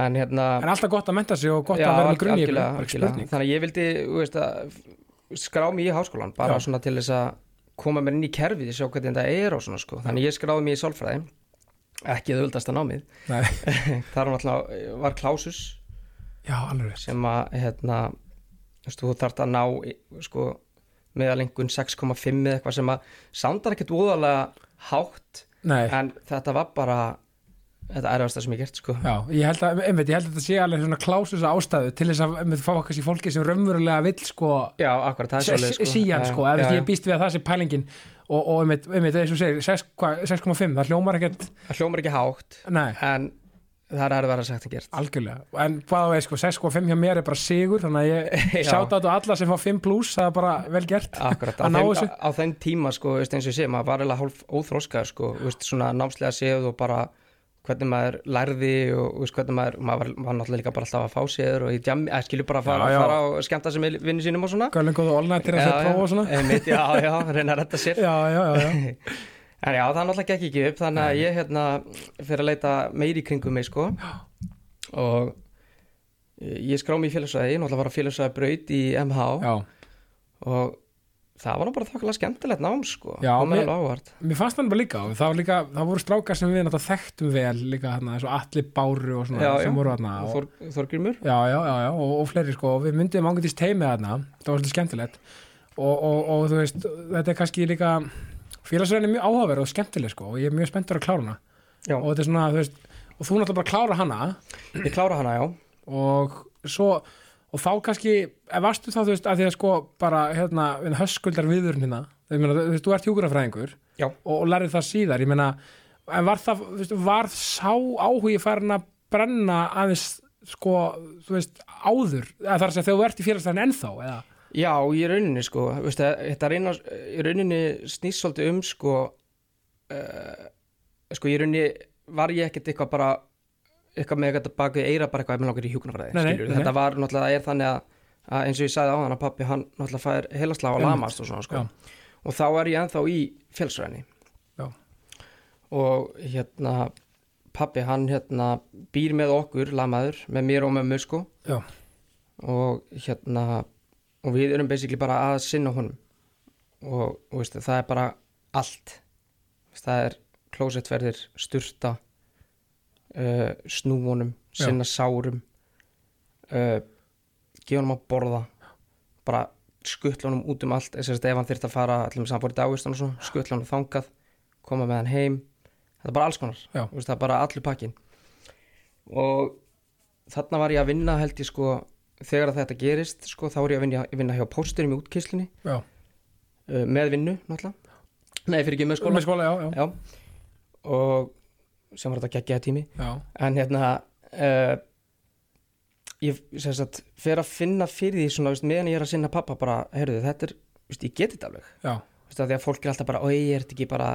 en hérna en alltaf gott að menta sig og gott já, að vera með grunni þannig að ég vildi að skrá mig í háskólan bara til þess að koma mér inn í kerfið sjá hvernig þetta er og svona sko. Þannig að ég skráði mig í sálfræði ekki auðvöldasta námið Nei, þar var klásus. Já, sem að hérna, þú þarft að ná sko, meðalengun 6,5 eða eitthvað sem að sándar ekkert úðalega hátt Nei, en þetta var bara þetta erfasta sem ég gert sko. Já, ég held að, einmitt, ég held að þetta sé alveg svona klásus ástæðu til þess að einmitt, fá okkar í fólki sem raunverulega vill sko já, akkurat, það er svolítið sko. síjan sko, eða ég býst við að það sé pælingin og, og einmitt, einmitt, eins og segir 6 hvað- 6,5, það hljómar ekkert það hljómar ekki hátt nei, en það er erfara sagt en gert. Algjörlega, en hvað veist sko 6,5 hjá mér er bara sigur, þannig að ég Já. sjáta á alla sem fá 5 pluss, það er bara vel gert Akkurat, á að þeim, á, á þeim tíma sko, veist, eins og ég sé, maður var eiginlega hálf óþróskaður sko, veist, svona námslega séð og bara hvernig maður lærði og veist, hvernig maður, maður var, var náttúrulega líka bara alltaf að fá séður og í djam, eða skilju bara að fara, Já, já. fara og skemmta sem vinni sínum og svona. Gölum góðu olnættir að það prófa og svona. Einmitt, já, já, reyna að retta sér. Já, já, já, já, en já, það náttúrulega gekk ekki upp þannig að ég hérna fyrir að leita meiri í kringum mig sko. Og ég skrá mig í félagsvæði, náttúrulega var að félagsvæði braut í MH já. og það var nú bara þokkulega skemmtilegt nám sko, Já, mér- mér fannst það bara líka, það, líka, það voru strákar sem við náttúrulega þekktum vel líka þarna, eins og Atli Báru og svona Já, sem já. voru og, Þor, Þorgrymur já, já, já, já, og, og fleiri sko, og við myndum ángætist teimið þarna, það var svolítið skemmtilegt. Og, og, og þú veist, þetta er kannski líka félagsræðin er mjög áhugaverð og skemmtileg sko, og ég er mjög spenntur að klára hana. Já. og þetta er svona, þú veist, og þú náttúrulega bara klára hana. Ég klára hana já. Og svo og þá kannski, ef varstu þá þú veist að því að sko bara hérna við höskuldar viðurinn hérna, þú veist, þú ert hjúkurafræðingur og, og lærið það síðar, ég meina en var það, þú veist, var sá áhugi farin að brenna aðeins sko, þú veist, áður? Eða þar að segja þegar þú ert í félagsstæðin ennþá eða, já, í rauninni sko veist, þetta reyna, í rauninni snýst svolítið um sko uh, sko í rauninni var ég ekkert eitthvað bara eitthvað með eitthvað bak við eira bara eitthvað með langar í nei. þetta var náttúrulega, það er þannig að, að eins og ég sagði á hann að pappi hann náttúrulega fær og Einmitt. lamast og svona sko. Og þá er ég ennþá í fjölsræðinni og hérna pappi hann hérna býr með okkur lamaður með mér og mömmu sko. Já, og hérna og við erum basically bara að sinna honum. Og, og veist, það er bara allt. Það er klósettverðir, sturta uh, snúunum, Já. sinna sárum. Uh, gefa honum að borða. Bara skuttla honum út um allt. Að ef hann þyrfti að fara allir með samfóri dáist og svo, skuttla honum þangað koma með hann heim. Þetta er bara alls konar, Já. Veist, það er bara allur pakkin og þarna var ég að vinna held ég sko þegar þetta gerist sko þá er ég að vinna, vinna hjá pósturum í útkyslunni já, uh, með vinnu náttúrulega. Nei fyrir ekki með skóla. Með skóla, já, já, Já, og sem var þetta geggjaða tími já. en hérna uh, ég sagt fer að finna fyrir því svona, veist, meðan ég er að sinna pappa bara, heyrðu þetta er, veist, ég geti þetta alveg. Því að fólk er alltaf bara, oi, er þetta ekki bara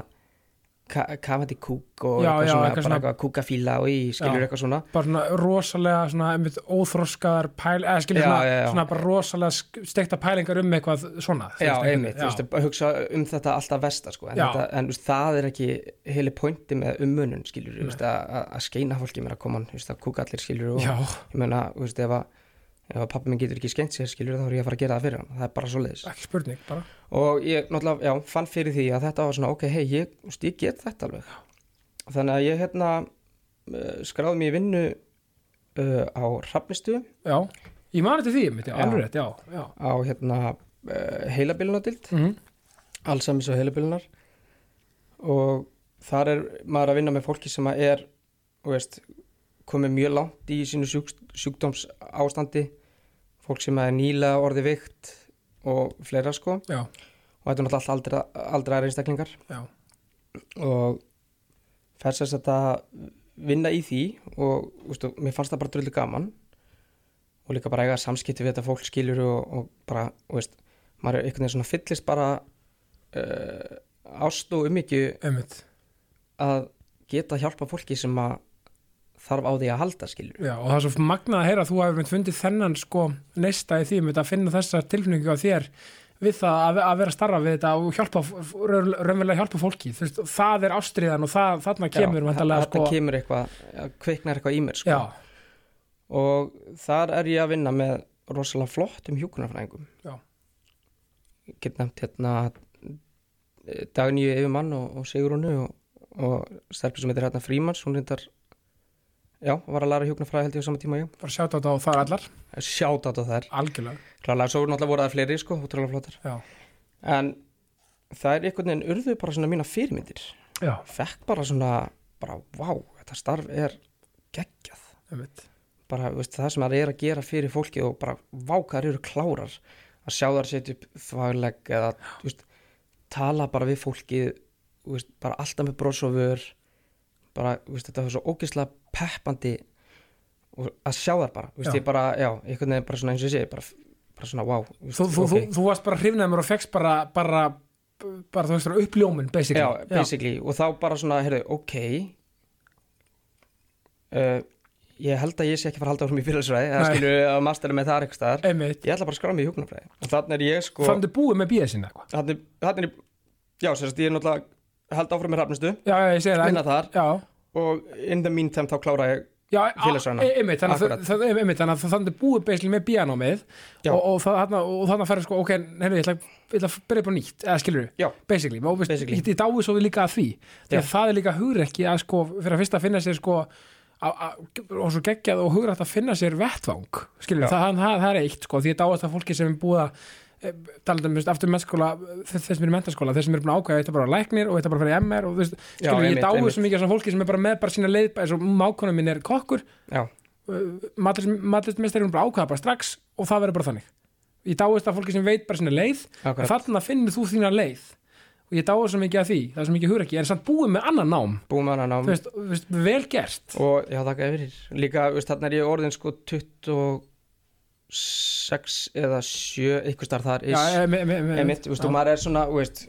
kafandi kúk og Já, eitthvað já, svona, eitthvað svona- kúkafíla og í, skilur Já. eitthvað svona. Bara svona rosalega svona, einmitt, óþroskaðar pæl eða skilur Já, svona, svona bara rosalega steikta pælingar um eitthvað svona Já, einmitt, þú veist, að hugsa um þetta alltaf versta sko, en, þetta, en veist, það er ekki heili pointi með ummunun skilur, þú veist, að, skeina fólki mér að koma, þú veist, að kúka allir skilur og ég meina, þú veist, ef að ef að pappi minn getur ekki skemmt sér skilur þá er ég að fara að gera það fyrir hann, það er bara svo leiðis ekki spurning bara. Og ég náttúrulega, já, fann fyrir því að þetta var svona, ok, hei, ég, ég get þetta alveg. Þannig að ég hérna uh, skráði mér vinnu uh, á Hrafnistu. Já, ég mani til því einmitt, já, alveg já, já. á hérna uh, heilabilunadild Mm allsamis og heilabilunar og þar er maður að vinna með fólki sem að er þú veist, komið mjög langt í sínu sjúk, sjúkdóms ástandi fólk sem er nýlega orði veikt og fleira sko. Já, og þetta er náttúrulega aldra, aldra einstaklingar. Já, og fer sér að vinna í því og veistu, mér fannst það bara drullu gaman. Og líka bara eiga samskipti við þetta fólk skilur og, og bara, þú veist, maður er einhvern veginn svona fyllist bara uh, ást og einmitt. að geta hjálpa fólki sem að þarf á því að halda skilur já, og það er svo magnað að heyra að þú hefur fundið þennan sko neista í því að finna þessa tilfinningu á þér við það að, vera að starfa við þetta og hjálpa, raunverulega hjálpa fólki. Veist, það er ástriðan og það, þarna kemur Já, væntanlega, þetta sko, kemur eitthvað, kveiknar eitthvað í mér sko. já, og þar er ég að vinna með rosalega flottum hjúkunarfræðingum Já. ég get nefnt hérna Dagníu Yfirmann og, og Sigrúnu og, og stelpur sem heitir hérna Frímans hún reyndar já, var að læra hjúkunarfræði held ég á sama tíma ég bara sjátt á þetta og það allar sjátt á þær, algjörlega, klálega svo náttúrulega voru það fleiri sko, útrúlega flottar. Já, en það er einhvern veginn urðu bara svona mína fyrirmyndir. Já, fekk bara svona, bara vá þetta starf er geggjað. Einmitt. Bara veist, það sem það er að gera fyrir fólki og bara vákar eru klárar að sjá þar setja upp þvægleg eða veist, tala bara við fólki veist, bara alltaf með brósofur bara veist, þetta er svo ógeðslega peppandi að sjá þar bara. Veist, Já. ég bara, já, einhvern veginn bara svona eins og ég segi bara, bara svona wow veist, þú, þú, ok. þú, þú varst bara hrifnaði mér og fegst bara bara, bara þú veist það uppljómin basically. Já, basically, og þá bara svona, heyrðu, ok uh, ég held að ég sé ekki fara að halda áfram í fyrirsvæði eða Nei. skilur að mastera með það eitthvað staðar. Ég ætla bara að skráða mig í hjúknarfræði og þannig er ég sko þannig búið með bíða sinna eitthvað? Þannig er Já, sérst, ég er náttúrulega held áfram með já, já, það. Vinna þar. Já, Og in the meantime þá klára ég á- einmitt, þannig að þannig að þannig búið basically með bíanámið Já. og, og, þannig að ferða sko, ok, heyrðu, ég ætla, ég ætla að byrja bara nýtt, eða skilur Já, basically, Basically. ég, dái svo líka að því. Að það er líka hugrekki að sko, fyrir að fyrst að finna sér sko a, a, og svo geggjað og hugrætt að finna sér vettvang, skilur, það, það, það er eitt sko, því ég dáast að fólki sem er búið að e, um, veist, aftur mennskóla þess sem er í mentaskóla, þess sem er búin að ákvæða þetta bara læknir og þetta bara fyrir MR og þú veist, skilur, ég einmitt. svo mikið af fólki sem er bara með bara sína leið, eins og mákona mín er kokkur. Já, matlistmestari er bara ákvæða bara strax og það verður bara þannig. Ég dáist að fólki sem veit bara sína leið þarna finnir þú þína leið. Og ég dáist svo mikið að því, það er svo mikið hugrekki en samt búið með annan nám, með hana nám. Veist, veist vel gert. Og já, þakka yfir Líka, veist, þannig er ég orðin sko 26 eða 7 eitthvað starf þar e, Einmitt, veist, og maður er svona, veist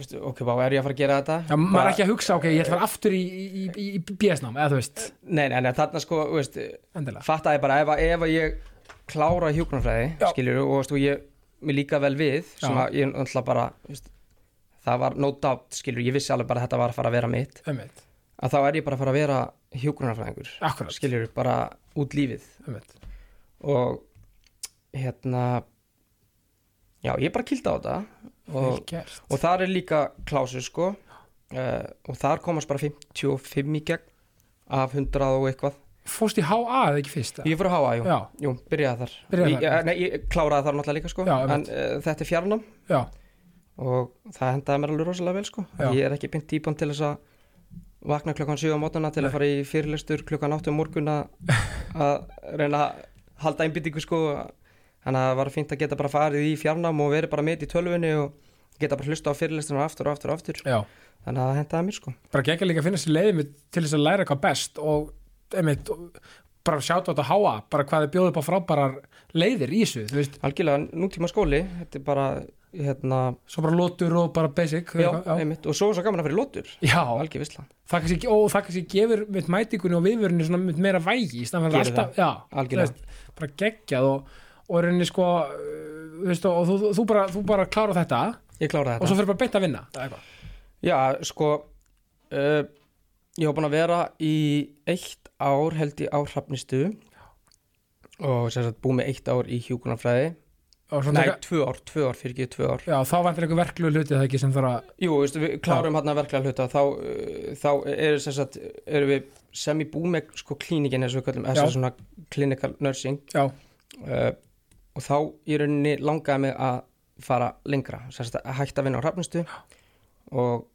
Veist, ok, bá, er ég að fara að gera þetta? já, maður er ekki að hugsa, ok, ég ætla að fara aftur í, í, í, í BS-nám, eða þú veist. Nei, nei, nei, þarna sko, veist endilega, fattaði bara ef, ef ég klára hjúknarfræði, Já. skiljur og veist, og ég, mér líka vel við sem að ég náttúrulega bara veist, það var no doubt, skiljur, ég vissi alveg bara að þetta var að fara að vera mitt. Einmitt, að þá er ég bara að fara að vera hjúknarfræðingur akkurat. skiljur, bara út lífið. Einmitt, og hérna já, ég bara kýldi á þetta. Og, og þar er líka klásu sko. Uh, og þar komast bara 55 í gegn af 100 og eitthvað. Fórst í HA eða ekki fyrst Ég fór að háa, jú, jú byrjaði þar. Byrjaði ég, ég, Nei, ég kláraði þar náttúrulega líka sko. Já, En uh, þetta er fjarnám. Já, og það hendaði mér alveg rosalega vel sko. Já. Ég er ekki beint típan til þess að vakna klukkan 7 á mótana til að fara í fyrirlestur klukkan 8 um morgun að reyna að halda einbyttingu sko. Þannig að það var fínt að geta bara farið í fjarnám og verið bara með í tölvunni og geta bara hlusta á fyrirlesturinn aftur og aftur og aftur. Já. Þannig að það hendaði mér sko. Bara gegja líka að finna sér leiði með, til þess að læra eitthvað best og einmitt, bara sjáta á þetta háa bara hvað þið bjóðu upp á frábærar leiðir í þessu, þú veist, Algjörlega nútíma skóli, þetta er bara hérna, svo bara lótur og bara basic já, eitthvað, já. einmitt og svo er svo gaman að fyrir lótur já. Algjör það kannski, og það kannski gefur mitt mætingunni og viðvörunni svona mitt meira vægi í staðan fyrir Gerir alltaf, já, Algjörlega. veist, bara geggjað og, og reyni sko uh, þú veist, og þú, þú, bara, þú bara klára þetta. Kláraði og þetta. Svo fyrir bara beint að vinna. Já, sko uh, ég var búin að vera í eitt ár held ég á hrafnistu. Og sagt búið með eitt ár í svo Nei, taka, tvö ár, tvö ár, fyrir ekki tvö ár. Já, þá vantar eitthvað verklu hluti það ekki sem þarf að, Jú, veistu, við klárum hann að verklega hluta þá, uh, þá er erum við sem í búið með sko klínikin eins og við kallum, þess Já. að svona clinical nursing. Uh, og þá í rauninni langaði mig að fara lengra, sagt að hætta að vinna á hrafnistu og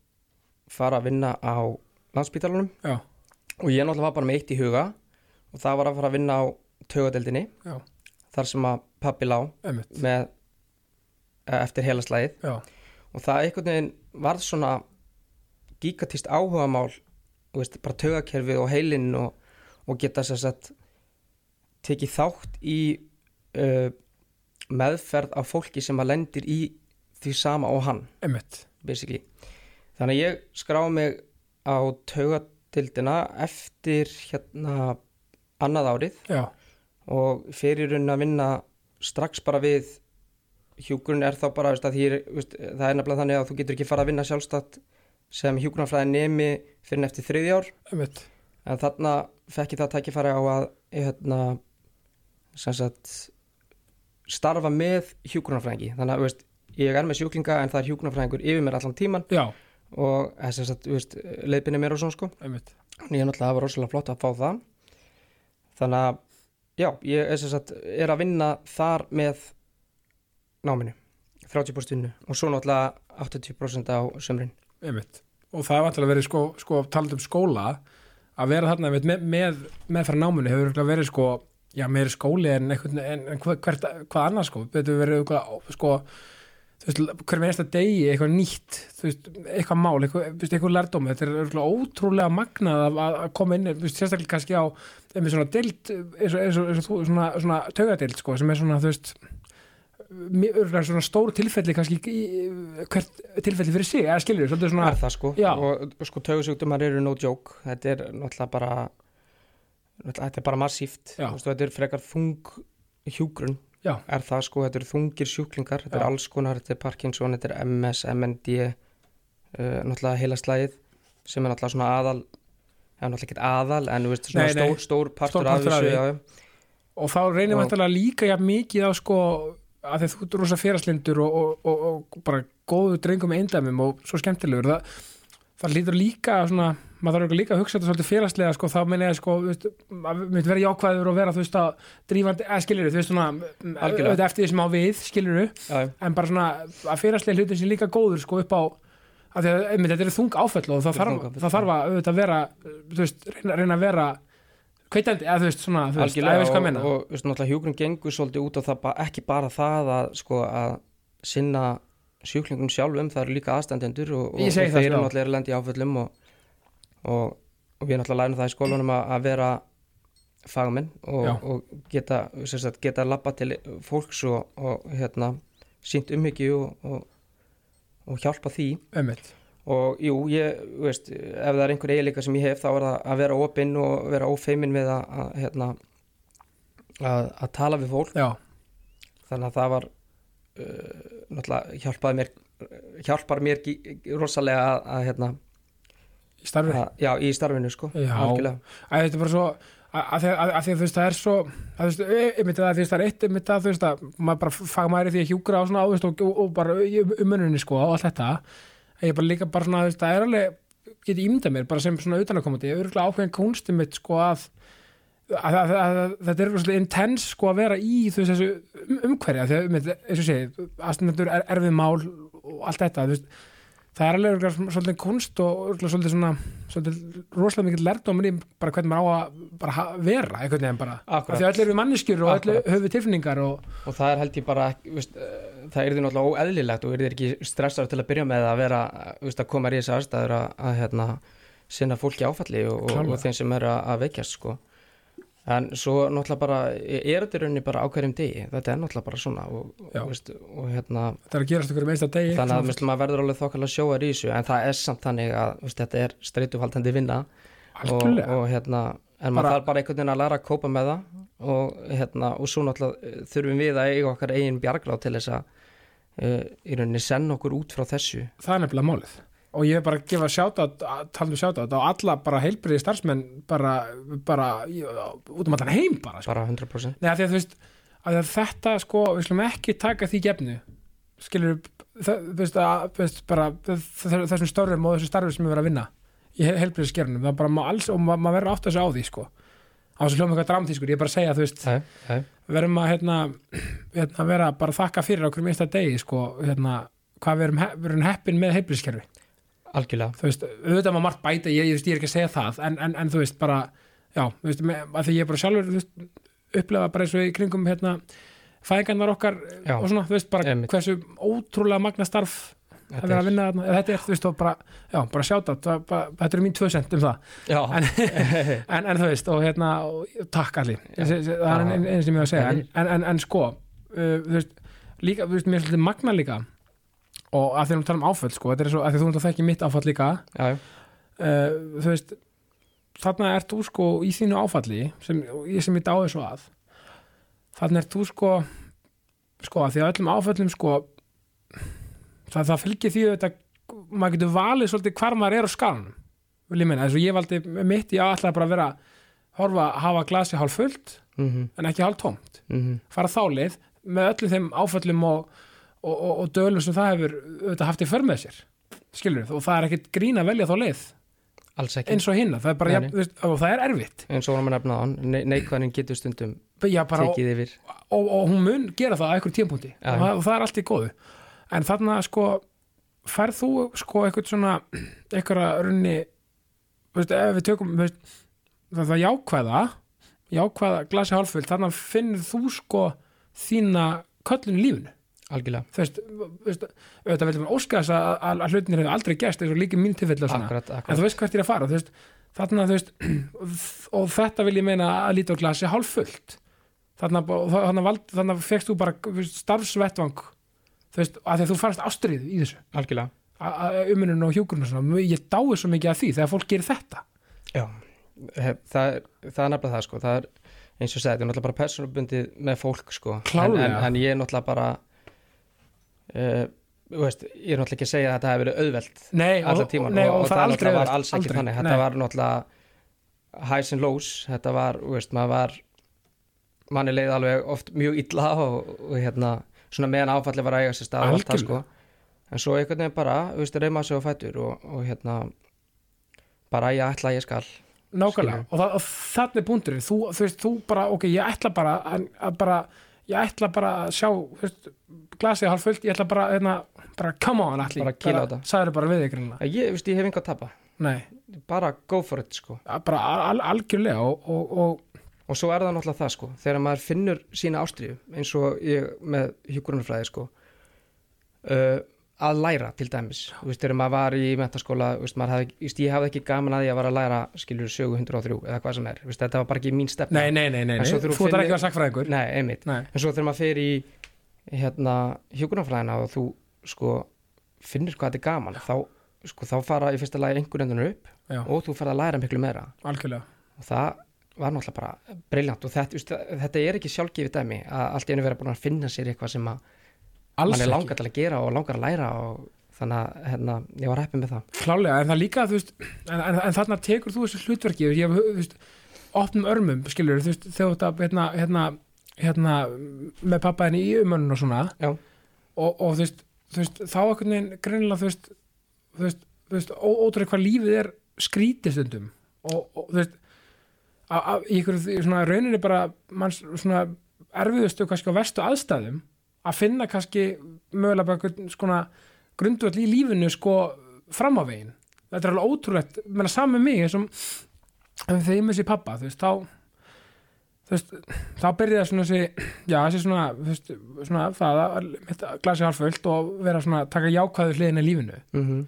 fara að vinna á landspítalunum já, og ég náttúrulega var bara með eitt í huga og það var að fara að vinna á taugadeldinni já, þar sem að pappi lá einmitt. með eh, eftir hela slæðið og það einhvern veginn varð svona gigatist áhugamál veist, bara taugakerfið og heilinn og, og geta sér sett tekið þátt í uh, meðferð af fólki sem að lendir í því sama og hann. Þannig að ég skráði mig á taugatildina eftir hérna annað árið já, og fyrir raunin að vinna strax bara við hjúgrun er þá bara, veist, að er- veist, það er nefnilega þannig að þú getur ekki fara að vinna sjálfstætt sem hjúgrunarfræði nemi fyrir en eftir þriði ár. Einmitt. En þarna fekk ég það tækifæri á að hérna sagt starfa með hjúgrunarfræðingi þannig að veist, ég er með sjúklinga en það er hjúgrunarfræðingur yfir mér allan tíman já, og eh, leiðbinni mér og svona sko. Þannig ég er náttúrulega, það var rosalega flott að fá það. Þannig að já, ég er, sagt, er að vinna þar með náminu. 30% vinnu og svo náttúrulega 80% á sömrin einmitt og það er vantilega verið sko, sko talað um skóla að vera þarna einmitt, með, með meðfæra námunni hefur verið sko já, meiri skóli en, einhvern, en, en hver, hvert, hvað annað sko, þetta verið sko, hver með einsta degi eitthvað nýtt, veist, eitthvað mál eitthvað, eitthvað lærdómi, þetta er ótrúlega magnað að, að koma inn veist, sérstaklega kannski á, svona eins og, eins og, eins og svona, svona taugadild sko, sem er svona, þú veist mjög- örugglega svona stór tilfelli kannski hvert tilfelli fyrir sig, eða skilur, svolítið svona er það sko Já. og sko tögusjúkdumar eru no joke þetta er náttúrulega bara náttúrulega, þetta er bara massíft veist, þetta er frekar þung hjúgrun Já. er það sko, þetta eru þungir sjúklingar þetta Já. er alls konar, þetta er Parkinson, þetta er MS, MND uh, náttúrulega heila slæðið sem er náttúrulega svona aðal eða náttúrulega ekki aðal en þú veist, svona Nei, nei. stór, stór partur Stór partur af þessu og þá reynir Og- vantilega líka mikið á sko að því að þú ert rosa féraslindur og, og, og, og bara góðu drengum með eindæmum og svo skemmtilegur það, það lítur líka svona maður þarf líka að hugsa þetta svolítið féraslega sko, þá meina ég sko, veist, að myndi vera jákvæður og vera þú veist að drífandi, eða skilur þú veist svona, Algjörlega. auðvitað eftir því sem á við skilur Já, já. en bara svona að féraslega hlutin sem líka góður sko upp á að að einmitt, þetta er þung áfell og það þarf, þarf að auðvitað vera veist, reyna, reyna að vera kveitandi, eða þú veist svona, þú veist, að ég veist hvað að og, menna og veist, náttúrulega hjúgrun gengur svolítið út á það ekki bara það að sko að sinna sjúklingum sjálfum, það eru líka aðstandendur og, og, Ég og þeir eru náttúrulega lendi áföllum og, og, og við náttúrulega lærum það í skólanum að, að vera fagmenn og, og geta, sagt, geta labba til fólks og, og hérna sínt umhyggju og, og, og hjálpa því. Einmitt. Og jú, ég, veist, ef það er einhver eiginleika sem ég hef þá er það að vera opinn og vera ófeimin við að, að hérna að, að tala við fólk. Já, þannig að það var uh, náttúrulega hjálpaði mér hjálpar mér rosalega að, að hérna, í starfi? að, já, í starfinu sko Já. algjörlega, að þetta er bara svo að, því að, að þú veist það er svo að þú veist, e- það er eitt einmitt að þú veist að maður bara fagmæri því að hjúgra á svona á, þú veist, og, og, og bara í umönnunni sko og allt þetta ég bara líka bara svona það er alveg get ég ímynda mér bara sem svona utanakomandi, örgulega ákveðin kunstum mitt sko að að, að, að, þetta er svolítið intens sko að vera í þú veist þessu um, umhverja um, eins og segi, aðstendur er, erfið mál og allt þetta þú veist, það er alveg svolítið kunst og svolítið svona svolítið rosalega mikið lærdomur í bara hvernig maður á að vera einhvern veginn bara, af því að öll eru við manneskjur og öll höfum við tilfinningar og og það er held ég bara veist, eh, það er því náttúrulega óeðlilegt og er því ekki stressar til að byrja með að vera veist, að koma í þessi aðstæður að, að hérna, sinna fólki áfalli og, og þeim sem er að, að veikjast sko. En svo náttúrulega bara er þetta í rauninni bara á hverjum degi? Þetta er náttúrulega bara svona og, og, veist, og hérna þetta er að gerast okkur meist að degi þannig að veist, maður verður alveg þokkalega sjóar í þessu en það er samt þannig að veist, þetta er streitufaldandi vinna. Og, algjörlega, og hérna en maður þarf bara einhvern veginn að læra að kópa með það. Og hérna og svo náttúrulega eh, þurfum við að eiga okkar eigin bjargráð til þess að uh, í rauninni senna okkur út frá þessu. Það er nefnilega málið og ég er bara að gefa sjátat tala um sjátat á alla bara heilbriði starfsmenn bara, bara út um allan heim bara sko. bara 100% Nei, að að veist að að þetta sko, við slum ekki taka því gefnu. Skilur að þessum störfum og þessu starfi sem við verðum að vinna í má alls og ma- maður verður átt þessu á því sko. Á þessu hljóma eitthvað dramtískur, ég er bara að segja þú veist nei, við verðum að hérna, hérna vera bara að þakka fyrir okkur minnsta degi sko, hérna, hvað erum heppin með heilbriðiskerfi algjörlega. Þú veist, auðvitað maður margt bæta ég, ég, ég er ekki að segja það, en, en, en þú veist bara, já, þú veist, með, að því ég bara sjálfur veist, upplefa bara eins og í kringum hérna, fæðingarnar okkar Já. og svona, þú veist, bara Einmitt. hversu ótrúlega magna starf að vera að vinna þarna, þetta er, þú veist, og bara já, bara sjáta, þetta eru mín tvö cent um það, en, en, en þú veist, og hérna, og, takk allir það er einn ein sem ég var að segja. En, en, en, en sko, uh, þú veist líka, þú veist, mér er svolítið magna líka og að því að við tala um áföll, sko, þetta er svo að því þú náttúrulega þekki mitt áfall líka. Uh, þú veist þarna ert þú sko í þínu áfalli sem ég sem ég dáði svo að. Þarna ert þú sko sko að því að öllum áföllum sko það, það fylgir því að maður getur valið svolítið hvar maður er á skalanum vil ég meina, þess að ég valdi mitt ég ætlaði bara að vera horfa, hafa glasi hálf fullt mhm, en ekki hálf tómt mhm. Fara þá leið með öllum þeim áföllum og, og, og, og dölum sem það hefur auðvitað haft í för með sér skilur og það er ekkit grín að velja þá leið. Alls ekki, eins og hinna, það er bara, jafn, og það er erfitt. Eins og vorum að nefna á hann neikvæðin getur stundum Já, bara, tekið yfir. og, og hún mun gera það á einhver tímpúnti Já. og, það- er allt í góðu. En þarna sko færð þú sko eitthvað svona eitthvað runni veist, ef við tökum veist, það, það jákvæða jákvæða glasi hálföld þarna finnur þú sko þína köllun í lífinu algjörlega, þú veist, þú veist auðvitað veldum óska þess að, að, að hlutinir hefur aldrei gæst eins og líka mín akkurat, en þú veist hvert ég er að fara veist, þarna, veist, og þetta vil ég meina að líta á glasi hálf fullt þarna, þarna, þarna fegst þú bara starfsvettvang þú veist, að því að þú farast ástrið í þessu. Algjörlega. Umunum og svona ég dái svo mikið að því þegar fólk gerir þetta. Já, hef, það, það er nefnilega það sko, það er eins og segið, þetta er náttúrulega bara persónubundið með fólk sko, en, en, en ég er náttúrulega bara uh, veist, ég er náttúrulega ekki að segja að þetta hefur verið auðvelt nei, allan og, tíman nei, og, og, og það það var alls ekki aldrei. þannig, Nei. þetta var náttúrulega highs and lows, þetta var, veist, maður var manni leið alveg oft mjög illa og, og hérna, svona meðan áfalli var að eiga sér stað og allt það sko. En svo einhvern veginn bara, veist, reyma sig á fætur og, og hérna bara ég ætla að ég skal nákvæmlega, og, það, og þannig punkturinn. Þú, þú veist, þú bara, ok, ég ætla bara að, að bara, ég ætla bara að sjá veist, glasið hálf fullt ég ætla bara, hérna, bara come on allir, Bara kýla á þetta. sagður bara við ykkur ég, þú veist, ég hef enga að tapa. Nei, bara go for it sko. Bara al, algjörlega og, og, og og svo er það náttúrulega það sko þegar maður finnur sína ástriðu eins og ég með hjúkurunarfræði sko uh, að læra til dæmis. Þú veist, þegar maður var í mentaskóla veist, hafði, veist, ég hafði ekki gaman að að vara að læra skilur sögu 103 eða hvað sem er. Veist, þetta var bara ekki mín stefna. Nei, nei, nei, nei, þú þarf finnur- ekki að vera sakfræðingur nei, einmitt. Nei, en svo þegar maður fer í hérna hjúkurunarfræðina og þú sko finnur hvað þetta er gaman þá, sko, þá fara í fyrsta lagi einhvern endur upp já, og þú fara að læra miklu meira. Algjörlega. Og það var náttúrulega bara briljant og þetta, þetta er ekki sjálfgefið dæmi að allt einu vera búin að finna sér eitthvað sem að alls mann er langar til að gera og langar að læra og þannig að hérna, ég var heppið með það. Klálega, en það líka þú veist, en, en, en þarna tekur þú þessu hlutverki ég hef, þú veist, opnum örmum skilur, þú veist, þegar þetta hérna, hérna, hérna með pappa henni í umönnun og svona og, og þú veist, þú veist þá einhvern veginn greinilega þú veist, þú veist þú veist, ó- ótrúlega hvað lífið er skrítið stundum og, og þú veist að, að, í ykkur svona rauninni bara manns svona erfiðustu kannski á vestu aðstæðum að finna kannski mögulega skona grundvöld í lífinu sko fram á veginn. Þetta er alveg ótrúlegt, menna saman mig eins og þegar ég missi pappa þú veist, þá þú veist, þá byrjaði svona þessi, já, þessi svona, þú veist, svona það að glasi halvföld og vera svona taka jákvæðu hliðina í lífinu. Mm -hmm.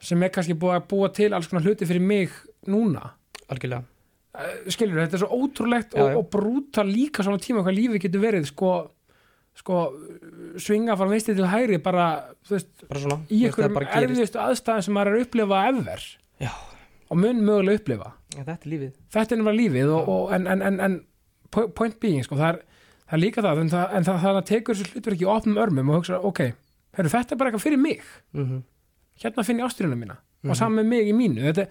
sem er kannski búið að búa til alls konar hluti fyrir mig núna. Algjörlega. Eh, skilur þetta er svo ótrúlegt Já, og, og brúta líka svona tíma hvað lífið getur verið sko, sko svinga frá vinstri til hægri bara þú veist, bara í einhverjum erfiðustu aðstæðum sem maður er að upplifa ever. Já, og mun mögulega upplifa. Ja, þetta er lífið. Þetta er lífið og, og, en, en, en, en po- point being sko, það, er, það er líka það en það, en það, það tekur þessu hlutur ekki opnum örmum og hugsa, ok, heru, þetta er bara eitthvað fyrir mig. Mm hérna finn ég ástyrjuna mína Mhm. og saman með mig í mínu. Þetta,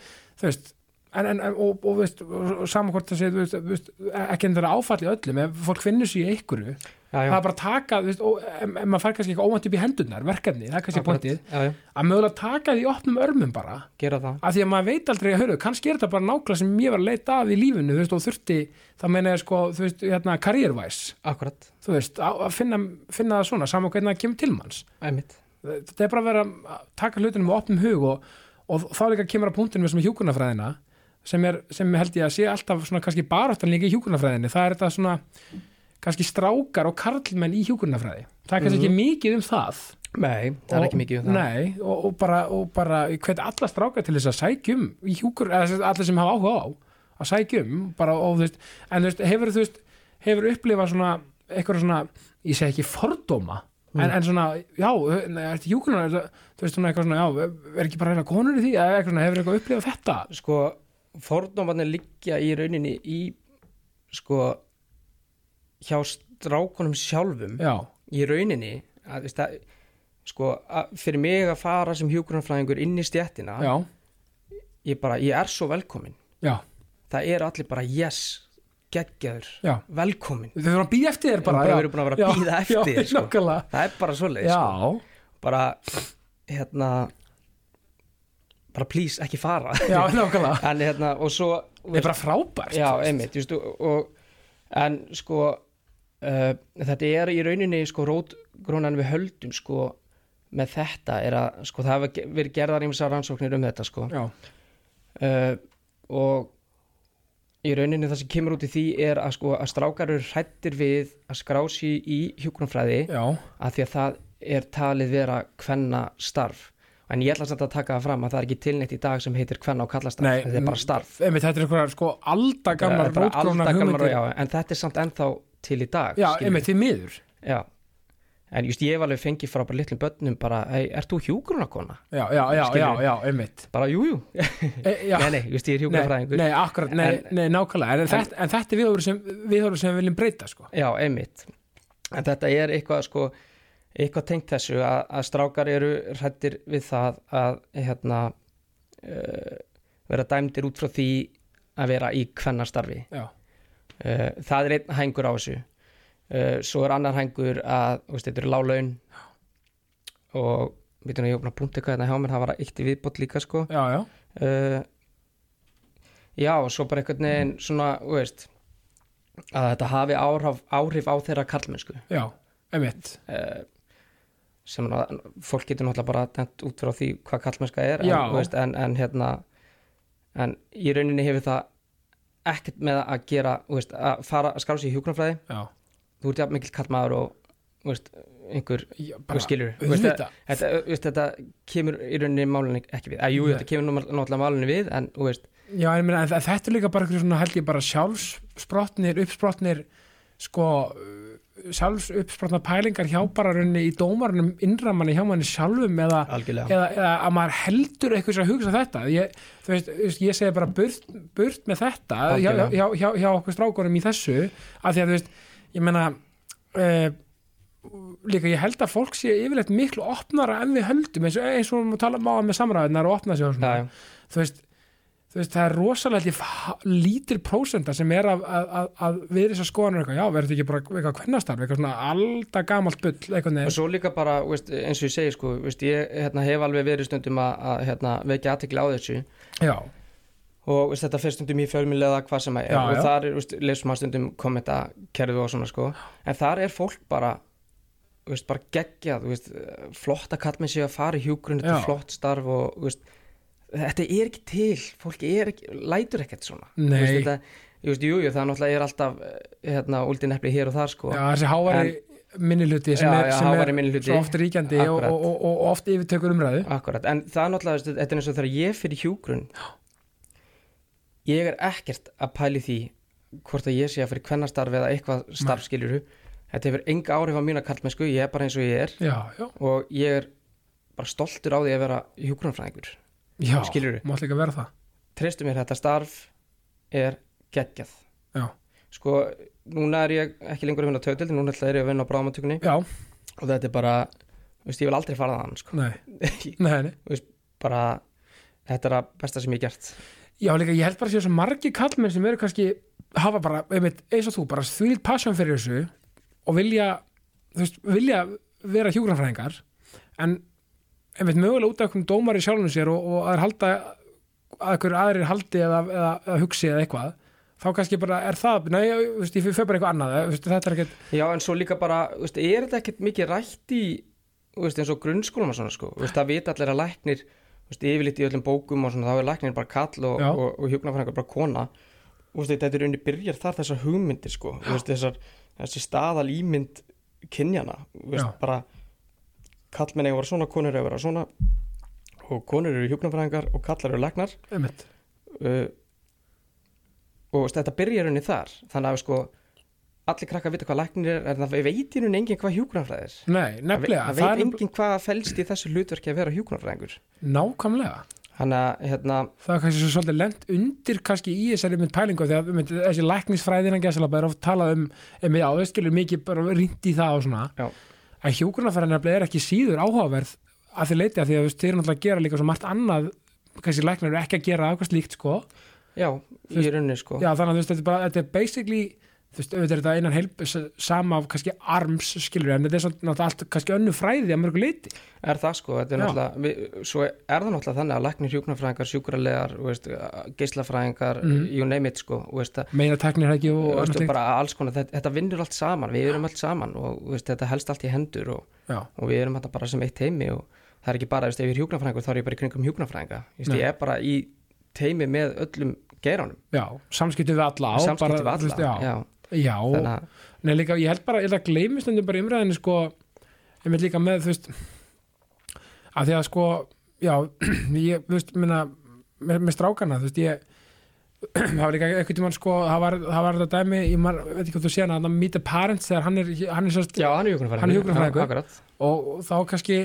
þú veist en, en, og, og, og, og saman hvort það sé þú veist, þú veist, ekki en það er áfall í öllum ef fólk finnur sér í einhverju já, já, það er bara að taka, veist, og, ef, ef maður fær kannski ekki óvænt upp í hendurnar, verkefni, það er kannski pointið, að mögulega taka því opnum örmum bara, af því að maður veit aldrei hörru, kannski er þetta bara nákvæmlega sem ég var að leita að í lífinu, veist, og þurfti það meina ég sko, hérna, veist, að að finna, finna það svona saman hvernig það kemur til manns. Þetta er bara að vera að taka hlutinu með opnum hug og, og þá líka kemur að punktinu sem er hjúkunarfræðina sem, er, sem held ég að sé alltaf svona kannski baráttan líka í hjúkunarfræðinni það er þetta svona kannski strákar og karlmenn í hjúkunarfræði það er kannski ekki mikið um það. Nei, það er ekki mikið um það. nei, og, og bara, bara hvet alla strákar til þess að sækjum í hjúkur, eða allir sem hafa áhuga á að sækjum, bara og þú veist en þú veist, hefur þú veist, hefur upplifað svona, eitthvað svona, ég segi ekki fordóma, en, en svona já, ertu hjúkunar, þú veist svona eitthvað svona, já, er ekki bara reyna konur í því eða eitthvað svona, hefur eitthvað upplifað þetta? Sko, fordómarnir liggja í rauninni í sko hjá strákunum sjálfum já, í rauninni að, veist, að, sko, að, fyrir mig að fara sem hjúgrunarfræðingur inn í stjættina já, ég bara, ég er svo velkomin já, það eru allir bara yes geggjaður, velkomin þau þurfum að býða eftir þér bara, bara, vera Já, að eftir sko. það er bara svoleið sko. já, bara hérna bara please ekki fara. En hérna og svo það er bara frábært já, veist. einmitt og, og, en sko uh, þetta er í rauninni sko rótgrónan við höldum sko með þetta er að sko það hafa verið gerðar ímsa rannsóknir um þetta sko. Uh, og í rauninni það sem kemur út í því er að sko að strákar eru hrættir við að skrá sig í hjúgrunfræði já, að því að það er talið vera kvenna starf en ég ætla samt að taka það fram að það er ekki tilnætt í dag sem heitir kvenna og kallastarf Nei, þetta er bara starf. einmitt, þetta er eitthvað sko aldagamlar rótgrónar hugmyndir. já, en þetta er samt ennþá til í dag já, einmitt, því miður. Við. já. en just ég hef alveg fengið frá bara litlum börnum bara, hey, ert þú hjúgrunarkona? já, já, já, já, já, einmitt. Bara, jú, jú. E, já, nei, nei, just ég er hjúgrunarfræðingur nei, akkurat, nei, En- nei, nákvæmlega. En, en, þetta, en þetta er viðhorfur sem, viðhorfur sem við viljum breyta sko. já, einmitt. En þetta er eitthvað sko eitthvað tengt þessu að, að strákar eru hrættir við það að hérna uh, vera dæmdir út frá því að vera í kvennastarfi. Já, það er einn hængur á þessu. Uh, svo er annar hængur að veist, þetta eru lálaun og við erum að ég opna punkt eitthvað hérna hjá mér það var eitt í viðbót líka sko. Já, já, uh, já og svo bara einhvern veginn svona, þú veist að þetta hafi áhrif, áhrif á þeirra karlmennsku. Já, einmitt. Uh, sem að, fólk getur náttúrulega bara dæmt út frá því hvað karlmennska er en, veist, en, en hérna en í rauninni hefur það ekkert með að gera veist, að fara að skrá sig í hjúknarfræði já, þú ert jafn mikil kallmaður og veist, einhver já skilur. Veist, auðvitað. þetta, þetta kemur í rauninni málunni ekki við, að jú, þetta kemur náttúrulega málunni við en Já, en, en þetta er líka bara svona bara sjálfsprotnir, uppsprotnir sko sjálfsuppsprotnar pælingar hjá bara rauninni í dómarunum innramanni hjá manni sjálfum eða, eða, eða að maður heldur eitthvað sem að hugsa þetta. Ég, þú veist, ég segi bara burt, burt með þetta hjá, hjá, hjá, hjá okkur strákurum í þessu af því að þú veist, ég meina uh, líka ég held að fólk sé yfirleitt miklu opnara en við höldum eins og, eins og við tala má með samræðinar og opna sig og svona. Já. þú veist, veist, það er rosalega lítil prósenda sem er að, að, að, að við þessar skoðanur eitthvað, já, verður þetta ekki bara eitthvað kvennastarf, eitthvað svona alltaf gamalt bull, eitthvað og neður svo líka bara, veist, eins og ég segi sko, veist, ég hérna, hef alveg verið stundum að, að hérna, vekja aðtekli á þessu. Já, og veist, þetta fyrir stundum í fjölmjölega hvað sem að er. Já, og já. þar er, veist, lesum maður stundum kommenta kerfi og svona sko. En þar er fólk bara veist, bara geggjað, veist, flotta kallmenn séu að fara í hjúgrun, þetta er flott starf og veist, þetta er ekki til fólk er ekki, lætur ekkert svona. Nei. Þetta, veist, jú, jú, það náttúrulega er alltaf eh, hérna, úldin epli hér og þar sko. Já, þessi háværi minnihluti sem Já, er, já, sem háværi er svo oft ríkjandi og, og, og, og oft yfirtökur umræðu. Akkurat, en það er náttúrulega, veist, þetta er eins og þegar ég fyrir hjúgrun ég er ekkert að pæli því hvort að ég sé að fyrir kvennastarf eða eitthvað starfskiljuru þetta hefur enga áhrif á mína kallmennsku, ég er bara eins og ég er. Já, og ég er bara stoltur á því að vera hjúgrunfræðingur já, mátt líka vera það. Treystu mér, þetta starf er geggjað. Já, sko, núna er ég ekki lengur að vinna á tötild, núna ætla ég að vinna á bráðamatökunni já, og þetta er bara, veist, ég vil aldrei fara þann sko. nei, nei, nei. Bara, þetta er að besta sem ég gert. Já, líka, ég held bara að séu svo margi kallmenn sem eru kannski hafa bara, einmitt, eins og þú, bara þvílitt passion fyrir þessu og vilja, þú veist, vilja vera hjúgrafræðingar en einmitt mögulega út af einhverjum dómar í sjálfum sér og, og að halda að einhverju aðrir haldi eða, eða, eða hugsi eða eitthvað, þá kannski bara er það, nei, veist, ég fyrir bara eitthvað annað veist, þetta er ekkert, Já, en svo líka bara, veist, er þetta ekkert mikið rætt í, eins og grunnskólum og svona, sko, það vita allir að læknir yfirleitt í öllum bókum og svona, þá er læknir bara kall og, og, og hjúknarfræðingar bara kona. Þetta er unni byrjar þar þessar hugmyndir, sko, þessar, þessi staðal ímynd kynjana, bara kallmenn eiga að vera svona, konur að vera svona. Og konur eru hjúknarfræðingar og kallar eru einmitt. Uh, og þetta byrjar unni þar. Þannig að sko allir krakkar vita hvað læknir er en það veit rauninni enginn hvað hjúkranfræði er. Nei, nefnilega, það veit er enginn hvað felst í þessu hlutverki að vera hjúkranfræðingur nákvæmlega. Þannig að hérna, það er kannski svo svolítið lent undir kannski í þessari mynd pælingu því að mynd, þessi læknisfræðina gæsalaba er oft talað um, um já, þau skilur mikið bara rýnt í það og svona. Já. Að hjúgrunarfræðina er ekki síður áhugaverð að þið leiti að því að þeir náttúrulega gera líka svo margt annað kannski læknar eru ekki að gera eitthvað slíkt sko. Já, í rauninni sko. já, þannig að þetta er, bara, þetta er basically þú veist, auðvitað er þetta innan help sama af kannski arms skilur en þetta er svona náttúrulega allt kannski önnu fræði að mörgu leiti er það sko, þetta er Já. náttúrulega við, svo er það náttúrulega þannig að læknir hjúkranfræðingar sjúkralegar, þú veist, geislafræðingar Mhm. you name it sko, meina teknir ekki og veist, alls konar, þetta, þetta vinnur allt saman við erum allt saman og veist, þetta helst allt í hendur og, og við erum þetta bara sem eitt teimi og það er ekki bara, veist, ef ég er hjúknarfræðingur þá er ég bara í kringum hjúknarfræðinga ég er bara í teimi með öllum geiranum, já, samskiptum við alla á, samskipti bara, við þú veist, alla já, já, já, að Nei, líka, ég held bara, ég held að gleymi stundum bara í umræðinni sko, ég með líka með, þú veist að því að sko já, ég, þú veist, minna með, með strákana, þú veist, ég það var líka eitthvað tímann sko það var, það var þetta dæmi, ég mar, veit ekki hvað þú séna að meet the parents þegar hann er, hann er sérst, já, hann er akkurat. og, og þá kannski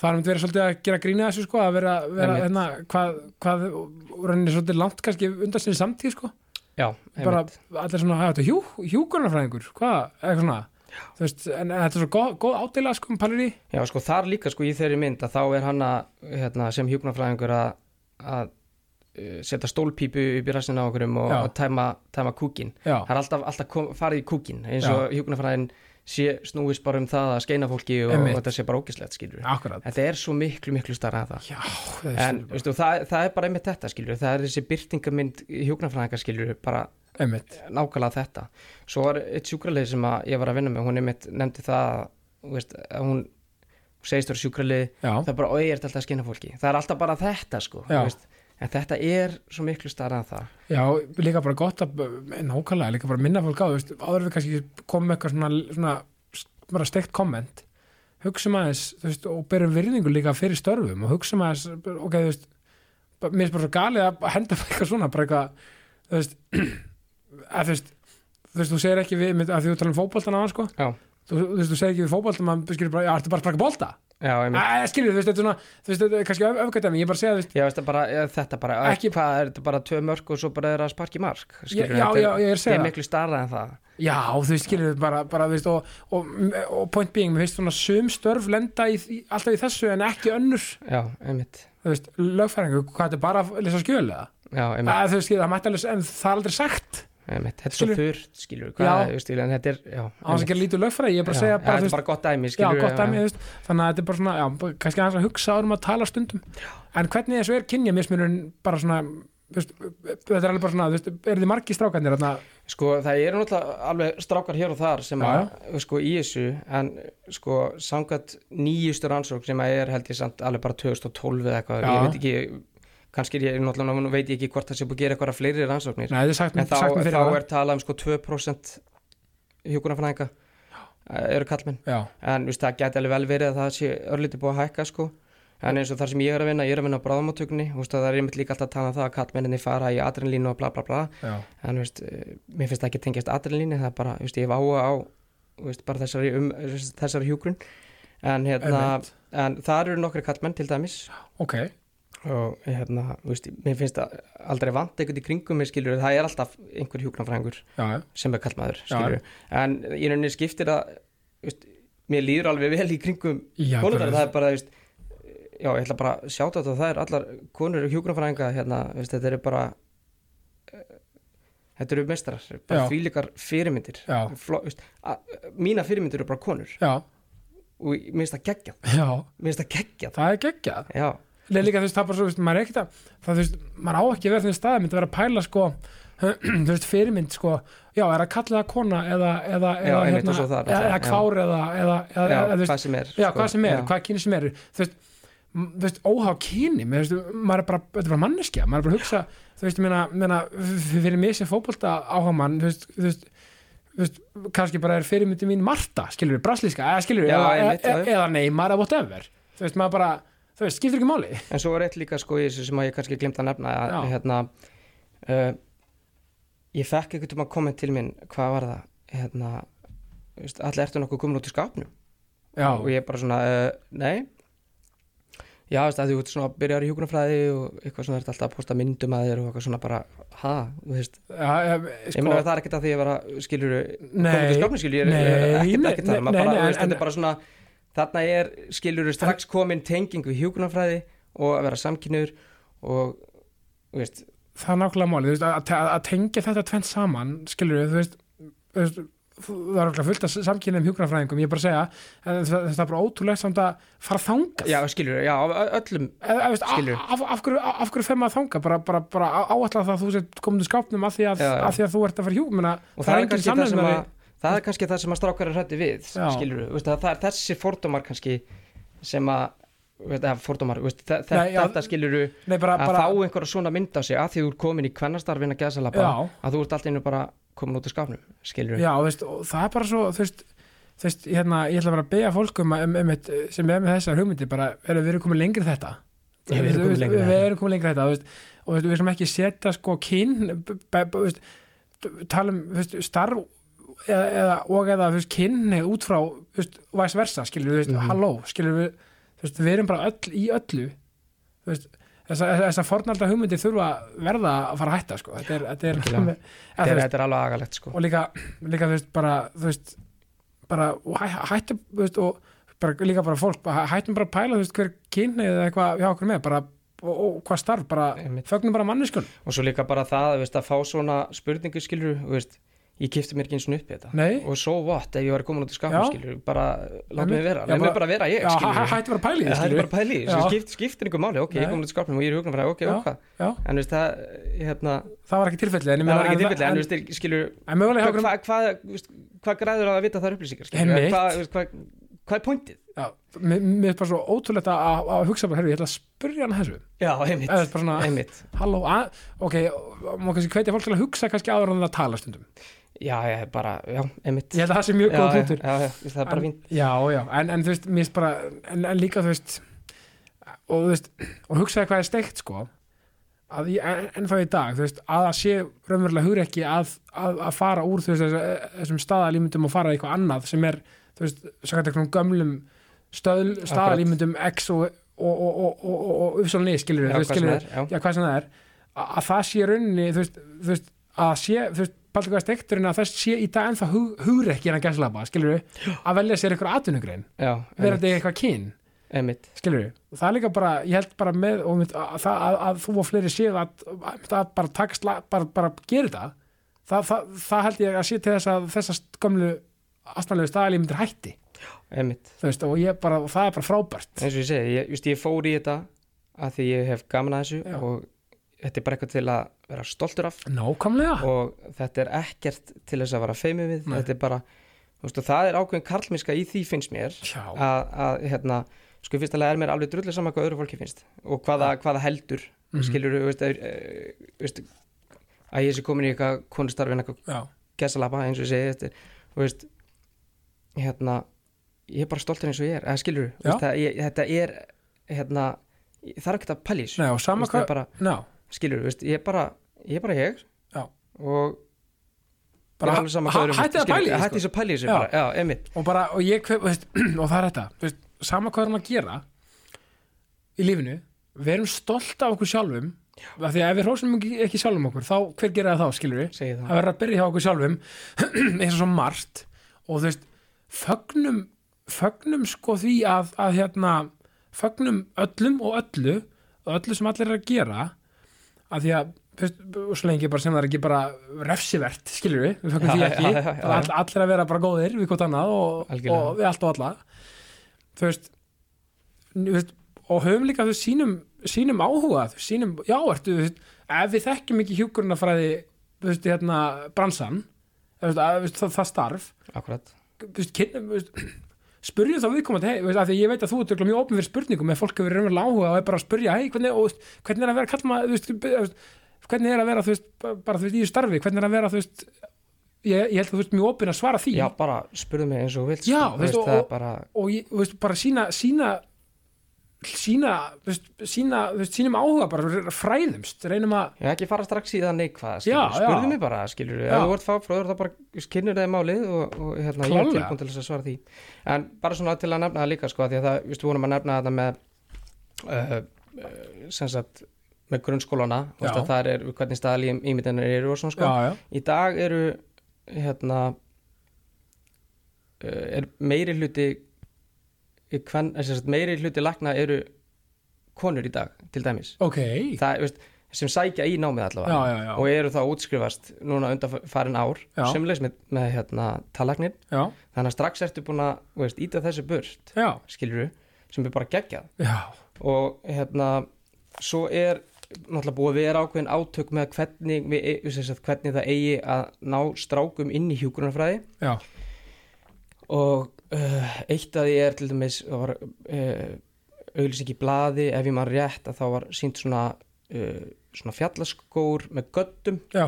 það er um verið svolítið að gera grína þessu sko að vera, vera hérna, hvað, hvað rauninni svolítið langt kannski undan sinni samtíð sko já, bara allir svona, "Hæ, þetta er hjú, hjúkurnarfræðingur hvað, eitthvað svona. Þú veist, en, þetta er svo góð, góð ádela sko, palir í, já, sko þar líka sko í þeirri mynd að þá er hann að, hérna, sem hjúknarfræðingur að, að uh, setja stólpípu upp í rassina á okkur og að tæma, tæma kúkin. Það er alltaf, alltaf kom, farið í kúkin eins og hjúknarfræðin sé snúist bara um það að skeina fólki og, og þetta sé bara ógislegt skilur akkurat. Þetta er svo miklu miklu starra að það. Já, það er en veistu, það, það er bara einmitt þetta skilur það er þessi byrtingamind hjúknarfræðingar skilur bara einmitt, nákvæmlega þetta. Svo var eitt sjúkralið sem að ég var að vinna með hún einmitt nefndi það veist, að hún segist vera sjúkralið já, það er bara óeigert alltaf að skeina fólki? Það er alltaf bara þetta sko veist. En þetta er svo miklu starra en það. Já, líka bara gott að nákvæmlega, líka bara minna fólk á þú veist, áður við kannski komum eitthvað svona, svona bara steikt komment hugsa veist, og berum virðingu líka fyrir störfum og hugsa aðeins ok, þú veist, mér er bara svo galið að henda bara eitthvað svona, bara eitthvað þú veist, að þú veist þú veist, þú segir ekki við, að því þú tala um fótboltan á hann sko. Þú, þú veist, þú segir ekki við fótboltan, maður skilur bara, já, ertu bara að einmitt Æ, skilur, þú veist, þetta svona þú veist, þetta er kannski öfgætami, ég er bara að segja, þú veist Já, veist, bara, þetta bara, Ekki- hvað er þetta bara tvö mörg og svo bara er að sparki mark Já, skilurðu, já, þetta já, er er það. miklu starra en það. Já, þú veist, skilur bara, bara þú veist, og, og, og point being, mér finnst svona sum störf lenda í, alltaf í þessu en ekki önnur, Já, einmitt. Þú veist, lögfæringu, hvað þetta er bara lesa skjöl eða? Já, einmitt, Að, þú veist, það mætti alveg, en það er aldrei sagt einmitt. Þetta er svo þurrt, skilur Já. Hvað, veist, en þetta er, já á þess að gera lítið lögfæri, ég er bara að Já, segja já, bara, þetta er bara gott dæmi, já, skilur gott dæmi, veist, þannig að þetta er bara svona, já, kannski að hugsa árum að tala stundum, en hvernig þessu er kynja mismunurinn bara svona, veist, þetta er alveg bara svona, er þið margi strákarnir þarna, Sko, það eru náttúrulega alveg strákar hér og þar sem Já, að, sko, í þessu en, sko, samkvæmt nýjustu rannsók sem að er, held ég samt, alveg bara 2012 eða eitthvað, Já. ég veit ekki kannski er ég náttúrulega, veit ég ekki hvort það sé búið að gera eitthvað fleiri rannsóknir. Nei, sagt, en þá, þá er talað um sko 2% hjúkunarfræðinga eru kallmenn já, en veist, það geti alveg vel verið að það sé örlítið búið að hækka sko. En eins og þar sem ég er að vinna, ég er að vinna á bráðamáttökunni veist, það er einmitt líka alltaf að tala um það að kallmenninni fara í adrenalínu og bla bla bla. Já, en veist, eh, mér finnst það ekki tengjast adrenalínu það er bara, veist, ég áhuga á þessari, um, þessari hjúgrun en, hérna, en það eru nokkri kallmenn til dæmis. Ok, og hérna, veist, mér finnst það aldrei vant einhvern í kringum mér skilur það er alltaf einhver hjúgrunarfræðingur já, já, sem er kallmaður Já. skilur en í rauninni skiptir það veist, mér líður alveg vel í kringum já, konundar, það er bara veist, já, ég ætla bara að sjáta þetta það er allar konur og hjúgrunafræðinga hérna, veist, þetta eru bara eh, þetta eru mestrar bara Já. þvílíkar fyrirmyndir. Já. Fló, mína fyrirmyndir eru bara konur. Já, og mér finnst það geggjað. Já, mér finnst það geggjað. Það er geggjað. Já, Nei, líka þú veist, það er bara svo, þú veist, maður er ekkert að það, þú veist, maður á ekki því staðið myndi vera að pæla, sko, þú veist, fyrirmynd, sko, já, er að kalla það kona eða, eða, Já, eða, svo það, eða, eða já. kvár eða, eða, eða, já, eða, þú veist, hvað sem er já, sko. hvað sem er, Já. hvað kyni sem er þú veist, þú veist, óhá kyni mér veist, maður er bara, þetta er bara manneskja maður er bara að hugsa, þú veist, ég meina, fyrir mig sem fótbolta áhamann þú veist, þú veist, þú veist kannski bara er fyrirmyndi mín Marta, skilur við braslíska, eða skilur við, eða, eða, eða Neymar eða whatever, þú veist, maður bara þú veist, skiptir ekki máli. En svo er eitt líka sko í þessu sem að ég kannski glemt að nefna að, hérna uh, ég fekk einhvern tíma komment til minn hvað var það hérna, allir ertu nokkuð komin út í skapnum já, og ég bara svona, uh, nei. Já, veist, að þú ert svona byrjar í hjúkunarfræði og eitthvað svona ert alltaf að posta myndum að þér og eitthvað svona bara, ha, þú veist. Já, ég, ég meina það er ekkert að því að vera, skilur Nei, komin út í skapnum, ég er ekkert, ekkert það, nei, maður bara, þú veist, þetta er bara svona þarna er, skilur, strax komin tenging við hjúkunarfræði og að vera samkynur og, þú veist, það er nákvæmlega máli, þú veist, að, að, að tengja þetta tvent saman, skilur þú veist, þú veist það er okkur fullt af samkynum hjúkrafræðingum, ég er bara að segja það, er bara ótrúlega samt að fara þangað Já, skilur, já, öllum veist, skilur. af, af, hverju, af hverju fer maður þangað bara, bara, bara áallega það að þú komin til skápnum af því að, Já, já. Af því að þú ert að fara menna, og það, er það sem samnefnari- að það er kannski það sem að strákar er hrætti við skilur, veist, það, er þessi fordómar kannski sem að fordómar, veist, þe Nei, já. þetta skilur Nei, bara, að bara, fá einhverja svona mynd á sig að því þú ert komin í kvennastarfin að geða Já. að þú ert alltaf einu bara komin út af skapnum skilur, já, veist, það er bara svo þú veist, þú veist, hérna, ég ætla bara að beða fólk um, um, um, sem er með þessar hugmyndi bara, er, við erum komin lengri þetta við erum komin Við- lengra við, við erum komin lengri þetta veist, og við erum ekki setja sko kyn tala um starf eða, og eða þú veist, kynni út frá þú veist, vice versa, skilur við, Mhm. halló skilur við, þú veist, við erum bara öll í öllu þú veist þessar þessa fornalda hugmyndir þurfa verða að fara að hætta sko, þetta er, þetta er, Algjörlega. eða, þetta, þú er, veist, þetta er alveg agalegt sko. og líka, líka þú veist, bara þú veist, bara hættu, þú veist, og bara, líka bara fólk, hættum bara að pæla, þú veist, hver kynni eða eitthvað hjá okkur með, bara og, og hvað starf, bara, fögnum bara manneskun og svo líka bara það veist, að fá svona spurningu skilur veist, ég kipti mér ekki eins og upp í þetta. Nei. og svo what ef ég var komin út Já. skapnum skilur bara láta mig vera, Já, leið mig bara- vera ég já, skilur hæ- hættu bara að í það er pæli, Já. sem skipt, skiptir einhver máli. Ok, ég Nei. er komin út af skapnum og ég er hugnum ok, Já. ok. já, en veist það, hérna það var ekki tilfellið en, ég það en- tilfelli, en en, veist, skilur hvað hva, hva, græður að vita þar upplýsingar skilur, Einmitt. hvað, er pointið? Já, mér er bara svo ótrúlegt að, að, að hugsa bara, herru, ég ætla að spurja hann þessu. Já, einmitt, halló, að, ok má kannski hvetja fólk til að hugsa kannski áður en það tala stundum já, já, bara, já, einmitt ég held að það sé mjög góð punktur já, já, það er bara en, fínt já, já, en, en þú veist, mér finnst bara en, en líka þú veist og þú veist, og hugsaði hvað er steikt sko að ég, en, en þá í dag þú veist, að það sé raunverulega hugur ekki að, að, að fara úr þú veist, þess- þessum staðalímyndum og fara í eitthvað annað sem er, þú veist, sakvæmt eitthvað gömlum stöðl, staðalímyndum X og, og, og, og, og, og, og uppsvölni, skilur við, hvað sem skilur er, er að, að það sé rauninni, þú veist, þú veist að sé, þú veist, Baldur hvað stekturinn að það sé í dag ennþá hug, hugrekki en að gæslapa, skilur við, að velja sér eitthvað atvinnugrein, já, vera þetta eitthvað kyn. Skilur við, það er líka bara ég held bara með og að, að, að, að þú og fleiri séu að, bara la- bara, bara gera þetta það, það, það held ég að sé til þess að þessast gömlu astanlegu staðalímyndir hætti. Emitt þú veist, og bara, og það er bara frábært. Eins og ég segi, ég, just, ég fór í þetta að því ég hef gaman að þessu Já. og þetta er bara eitthvað til að vera stoltur af. Nákvæmlega. Og þetta er ekkert til þess að vera feimið við. Nei. þetta er bara, þú veist, það er ákveðin karlmiska í því finnst mér að, að hérna, sko fyrst alveg er mér alveg drullu saman hvað öðru fólki finnst. Og hvaða, hvaða heldur mm. -hmm. skilur þú veist, eh, veist að ég sé komin í eitthvað konustarfin eitthvað gesalapa eins og ég segi þetta, er, þú veist hérna ég er bara stoltur eins og ég er, eða skilur þetta er hérna ég þarf ekki að Nei, og sama það er hvað bara, ná, skilur þú, ég er bara ég er bara ég. Já, og Bara finnst, að pæla í skilur, því, hættið sko. þess að pæla í þessu bara, já, emitt og bara, og ég veist, og það er þetta veist, sama hvað erum að gera í lífinu við erum stolt af okkur sjálfum af því að ef við hrósum ekki, ekki sjálfum okkur þá hver gera það þá, skilur við það. Það, verður að byrja hjá okkur sjálfum eins og svo margt og þú veist, fögnum fögnum sko því að, að hérna, fögnum öllum og öllu og öllu sem allir er að gera að því að og svo lengi bara sem það er ekki bara refsivert, skilur við, við Já, því ekki já, já, já. All, allir að vera bara góðir við hvort annað og, og við allt og alla þú veist, þú veist og höfum líka þú sínum, sínum áhuga þú sínum, já, ertu, veist, ef við þekkjum ekki hjúkurunafræði þú veist, hérna, bransan veist, að, það, það starf akkurat þú veist, kynnum, þú veist spurðu þá viðkomandi, hei, veist, af því ég veit að þú örugglega mjög opin fyrir spurningum, ef fólk hefur raunverulega áhuga og er bara að spurja, hei, hvernig, og, veist, hvernig er að vera kallma, þú veist, veist, hvernig er að vera, þú veist, bara, þú veist, í starfi hvernig er að vera, þú veist ég, ég held að þú veist mjög opin að svara því. Já, bara spurðu mig eins og vilt Já, sko, veist, veist, og- það er bara, og ég, þú veist, bara sína sína sína, sína sínum áhuga, bara fræðumst reynum að, ekki fara strax í það neikvað spurðu mig bara, skilur ef þú ert fáfróður þá bara kynur þeim málið og, og hérna, ég er tilbúin til þess að svara því. En bara svona til að nefna það líka sko, því að það, við vorum að nefna þetta með uh, sem sagt með grunnskólana, það er hvernig staðal ímyndanir eru og svona sko. Já, já, í dag eru hérna uh, er meiri hluti í hvern, eh, meiri hluti lakna eru konur í dag til dæmis. Ok. Það, veist, sem sækja í námið allavega Já, já, já. og eru þá útskrifast núna undan farin ár semleis með, með hérna, tallagnir já, þannig að strax ertu búin að veist, íta þessu burt já, skilur sem er bara geggjað. Já. Og hérna svo er náttúrulega búið að vera ákveðin átök með hvernig, við, e- hvernig það eigi að ná strákum inn í hjúgrunarfræði já, og uh, eitt af því er til dæmis var uh, auðlýsing í blaði ef ég maður rétt að þá var sínt svona, uh, svona fjallaskór með göttum já,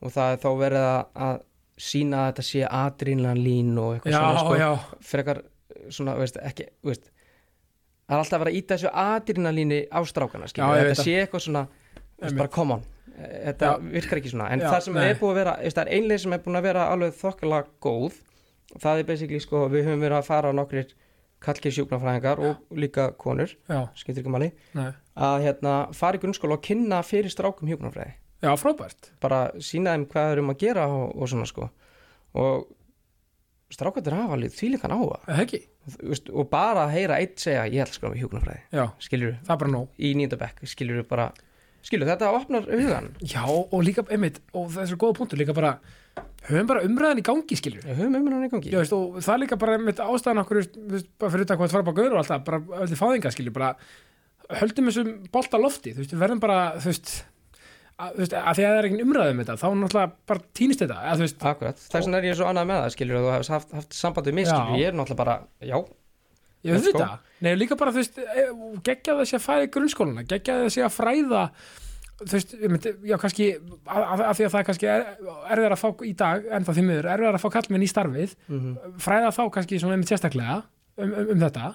og það er þá verið að, að sína að þetta sé adrínlan lín og eitthvað já, svona sko, já. Frekar svona, veist, ekki, veist það er alltaf að vera að íta þessu adrenalíni á strákana, Já, ég þetta sé eitthvað svona veist, bara come on. Þetta Já. virkar ekki svona, en það sem er búið að vera það er einlega sem er búin að vera alveg þokkalega góð það er basically sko, við höfum verið að fara á nokkrir kallkir sjúknafræðingar og líka konur, skiptir ekki máli nei, að hérna, fara í grunnskóla og kynna fyrir strákum hjúknafræði já, frábært. Bara sína þeim hvað er um að gera og, og svona sko. Og strákandir hafa alveg ekki, Þú veist, og bara heyra eitt segja ég skilur það er bara nóg. Í nýndabekk, skilur bara skilur þetta opnar hugan já, og líka, einmitt, og það er svo góða punktur líka bara, höfum bara umræðan í gangi skilur. Við höfum umræðan í gangi. Já, veist, og það er líka bara með ástæðan okkur veist, bara fyrir þetta hvað það fara bara gaur og alltaf bara öllu fáðinga skilju bara höldum þessum bolta lofti þú veist, við verðum bara þú veist, að, þú veist, að því að það er ekki umræðum þetta þá náttúrulega bara týnist þetta að, þú veist, Akkurat, þess vegna er ég svo annað með það skilur og þú hefst haft, haft samband við mig Já. skilur ég er náttúrulega bara, já, ég veit þetta Nei, líka bara, þú veist, geggja þessi að fæða í grunnskóluna geggja þessi að fræða þú veist, já, kannski að því að það kannski er, erfiðar að fá í dag en það því miður, erfiðar að fá kallmenn í starfið mm fræða þá kannski svona einmitt sérstaklega um, um, um þetta.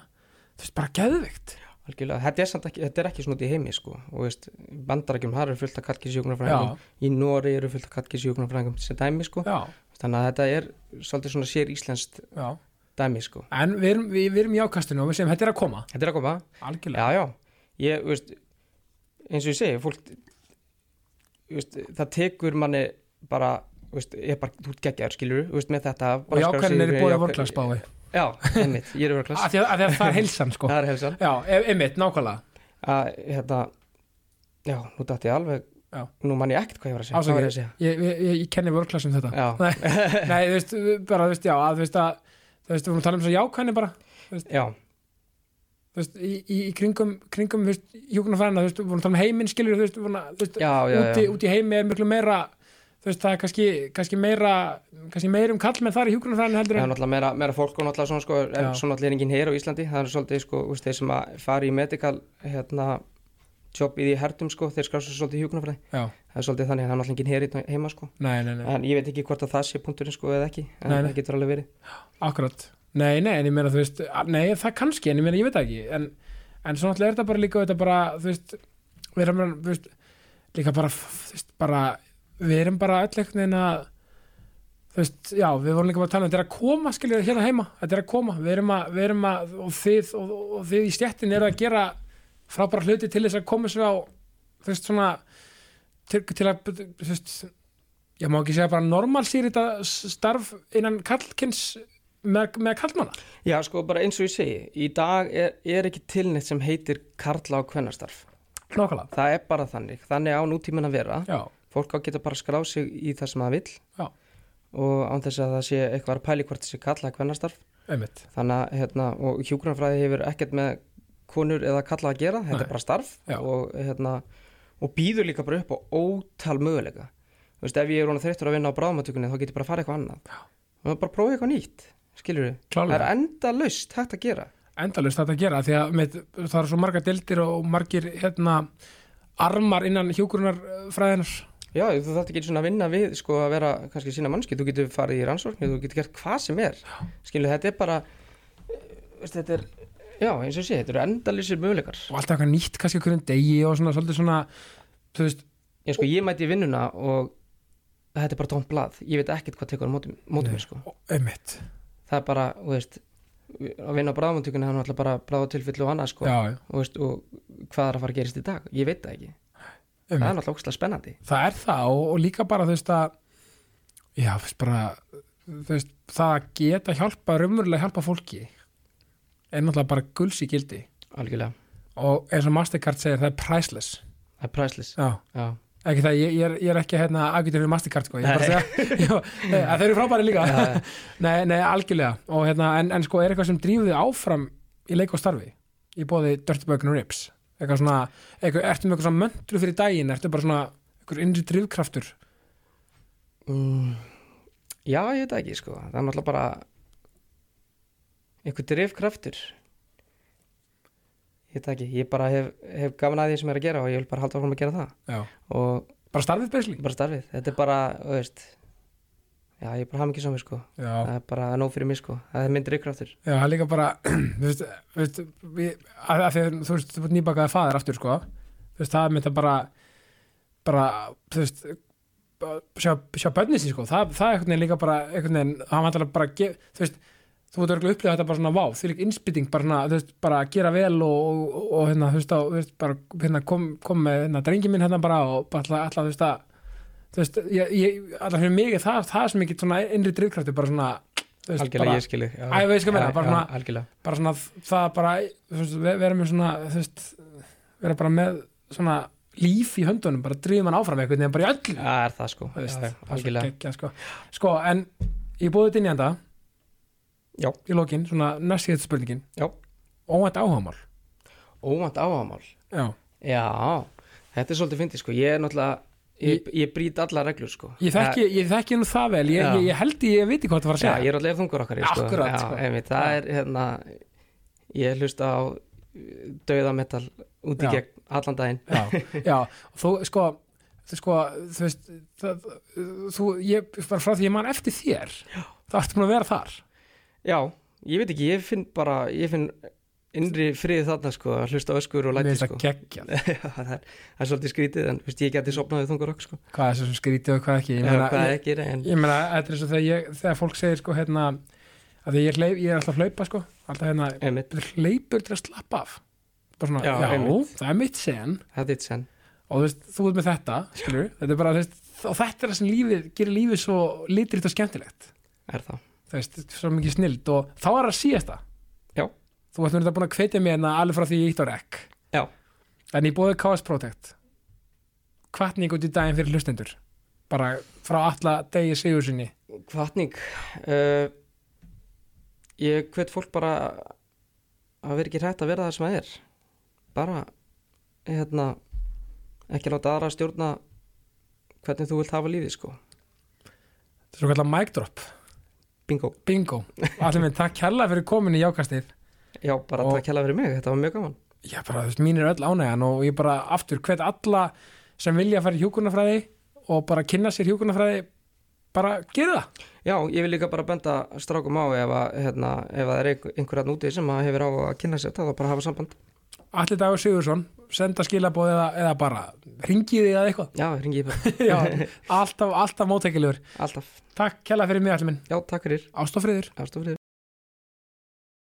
Þú veist, bara geðvikt algjörlega, þetta er, samt ekki, þetta er ekki svona út í heimi sko, og veist, bandarækjum það eru fullt af kallkísjúknarfræðingum, í Nóri eru fullt af kallkísjúknarfræðingum sem dæmi sko, já, þannig að þetta er svolítið svona sér íslenskt já dæmi sko. En við erum, við, við erum í ákastinu og við segjum þetta er að koma. Þetta er að koma, algjörlega, já, já. Ég, veist, eins og ég segi fólk veist, það tekur manni bara veist, ég er bara, þú ert geggjaður skilur veist, með þetta og jákvæðin er bóði jákvæð- vorklagsbái Já, einmitt, ég er örklass af því að, að, að það er heilsan sko. Það er helsan já, e- einmitt, nákvæmlega. Að, hérna, já, nú dætti ég alveg Já. nú man ég ekkert hvað ég var að segja var að segja? ég, ég, ég, kenni vorklassum þetta. Nei, nei, þú veist, bara, þú veist, já, að, þú veist að þú veist, við vorum að tala um svo jákvæðin bara já, þú veist, í, í, í kringum, kringum þú veist, þú veist, við vorum að tala um heiminn skilur, þú veist, vorum að, þú veist, já, já, úti, já. úti í heimi er miklu meira þú veist, það er kannski, kannski meira kannski meira um kallmenn þar í hjúkunarfræðinu heldur en náttúrulega meira, meira fólk og náttúrulega svona sko, Já. er svona er enginn heyr á Íslandi. Það er svolítið sko, úst, þeir sem að fara í medical hérna, job í því hertum sko, þeir skrá svo svolítið hjúknarfræði já, það er svolítið þannig að það er náttúrulega enginn heyr heima sko. nei, nei, nei, en ég veit ekki hvort að það sé punkturinn sko eða ekki en það getur alveg verið akkurat. Nei, nei, en ég meina, þú veist, nei, það kannski en ég meina, ég veit ekki, en, en svo náttúrulega er þetta bara líka, þetta bara, þú veist við erum, bara, þú veist, líka bara þú veist, bara, við erum bara öll veginn að þú veist, já, við vorum líka bara að tala um þetta er að koma, skiljið hérna heima, þetta er að koma við erum að, við erum að, og þið og, og, þið í stjettin eru að gera frábæra hluti til þess að koma sér á þú veist, svona til, til að, þú veist ég má ekki segja bara normalsýr þetta starf innan kallkins með, með kallmanna Já sko bara eins og ég segi í dag er, er ekki tilneitt sem heitir karla og kvennastarf. Nákvæmlega, það er bara þannig, þannig á nútíminn að vera. Já, fólk á að geta bara skráð sig í það sem það vill. Já. og án þess að það sé eitthvað að pæli hvort þessi kalla eða kvennastarf. Einmitt. Þannig að hérna, og hjúgrunafræði hefur ekkert með konur eða kalla að gera. Þetta Nei. er bara starf. Já. og, hérna, og býður líka bara upp á ótal möguleika. Þú veist, ef ég er þreyttur að vinna á bráðmatökunni þá get ég bara að fara eitthvað annað. Já. og bara prófa eitthvað nýtt, skilur við það er enda laust hægt að gera. Endalust þetta að gera því að með, það er svo margar dildir og margir hérna armar innan hjúkurunarfræðinar já, þú þarft ekki svona að vinna við sko að vera kannski sína mannski, þú getur farið í rannsókn þú getur gert hvað sem er. Skilur þetta er bara veist, þetta er, já, eins og sé, þetta eru endalýsir möguleikar. Og alltaf eitthvað nýtt kannski okkur en degi og svona svolítið svona þú veist, ég sko, ég mæti í vinnuna og þetta er bara tómt blað. Ég veit ekkert hvað tekur á mótum, mótum mér sko. Einmitt það er bara, þú veist að vinna á bráðmöntökunni það er náttúrulega bara bráðatilfellu og annað sko. Já, já, og, veist, og hvað er að fara að gerist í dag? Ég veit það ekki, það er náttúrulega ógstlega spennandi. Það er það og, og líka bara þú veist að já, þú veist bara þú veist, það að geta hjálpa raunverulega hjálpa fólki er náttúrulega bara gulls í gildi. Algjörlega, og eins og Mastercard segir það er priceless. Það er priceless. Já, já, ekki það, ég, ég, er, ég er ekki hérna aðgjötur við Mastercard sko, ég bara að segja já, að þeir eru frábæri líka. Nei, nei, algjörlega. Og hérna, en, en sko, er eitthvað sem drífur þig áfram í leik og starfi? Í bóði Dirty Burger Rips? Eitthvað svona, eitthvað, ertu með eitthvað svona möndru fyrir daginn, ertu bara svona eitthvað innri drifkraftur? Mm, já, ég veit ekki sko. Það er náttúrulega bara einhver drifkraftur ég veit ekki, ég bara hef, hef gaman að því sem er að gera og ég vil bara halda áfram að gera það. Bara starfið beisli bara starfið, þetta er bara, veist já, ég er bara hafði ekki saman sko. Já, það er bara nóg fyrir mig sko. Það er minn drifkraftur já, það er líka bara þú veist við, að, að því, þú veist, þú veist nýbakaði faðir aftur sko, veist, það mynd að bara bara, þú veist sjá, sjá bönni sín sko. Það, það er veginn líka bara veginn, það vantar bara, þú veist þú veit örgulega upplifa þetta bara svona vá, því líka innspýting bara veist, bara að gera vel og, og, og hérna, þú veist, þú veist, bara hérna, kom, kom með, hérna, drengi minn hérna bara og bara alltaf, þú veist, að þú veist, ég, ég, alltaf fyrir mig það, það er sem ekki svona innri drifkraftur, bara svona þú veist, algjörlega bara, ég skilji Æ, ég veist meina, bara svona- algjörlega. bara svona það bara, þú veist, ve- vera með svona þú veist, vera bara með svona líf í höndunum, bara drifum hann áfram eitthvað, nefnir bara í öllu. Það er það sko, veist, já, já, það svo algjörlega. sko. sko, en ég búið þetta inn í enda Já. í lokin, svona næst síðan spurningin. Já. óvænt áhagamál óvænt áhagamál já, já, þetta er svolítið fyndið sko. Ég er náttúrulega, ég, ég brýt alla reglur sko. Ég þekki, ég þekki nú það vel. Ég, Já. ég, ég held ég, ég veit ekki hvað það var að Já, segja. ég er allir þungur okkar sko. Akkúrat, Já, sko. einmitt, það er hérna ég hlusta á döðametal út í Já. gegn allan daginn. Já, já, þú sko þú sko, þú veist það, þú, ég, bara frá því ég man eftir þér þá ertu búin að vera þar Já, ég veit ekki, ég finn bara ég finn innri frið þarna sko að hlusta öskur og læti sko. það það, er, það svolítið skrítið en veist, ég geti sopnaðið þungur okkur sko. Hvað er sem skrítið og hvað ekki? Ég meina, hvað ekki en ég meina þetta er eins og þegar, ég, þegar fólk segir sko hérna að ég, er hleyp, ég er alltaf hlaupa sko alltaf hérna, hleypur til að slappa af. Bara svona, Já, já, það er mitt sen. Þetta er sen. Og þú veist, þú ert með þetta, skilur þetta bara, veist, og þetta er það sem lífið gerir lífið svo litritt og skemmtilegt. Er það, þú veist, svo mikið snild og þá er það síðasta. Já. þú þú ert búin að hvetja mér hérna alveg frá því ég ítt á rekk Já. en ég bóði KS Protect. Hvatning út í daginn fyrir hlustendur. Bara frá alla degi sigur sinni. Kvartning uh, ég hvet fólk bara að vera ekki hrætt að vera það sem það er. Bara hérna ekki láta aðra stjórna hvernig þú vilt hafa lífið sko. Þetta er svo kallar mic drop, bingo, bingo. Allir minn, takk kærlega fyrir komin í jákastið. Já bara Og- takk hella fyrir mig, þetta var mjög gaman. Já, bara, þú veist, mín er öll ánægjan og ég bara aftur hvet alla sem vilja fara í hjúkurnafræði og bara kynna sér hjúkurnafræði bara gera það. Já, ég vil líka bara benda strákum á ef að, hérna, ef að það er einhver- einhver að úti sem að hefur á að kynna sér það, þá bara hafa samband Allir Dagur Sigursson, senda skilabóð eða, eða bara ringiði eða eitthvað? Já, ringi ég bara, Já, alltaf, alltaf mótækilegur alltaf. Takk kærlega fyrir mig allir minn. Já, takk fyrir, Ástofriður ástofriður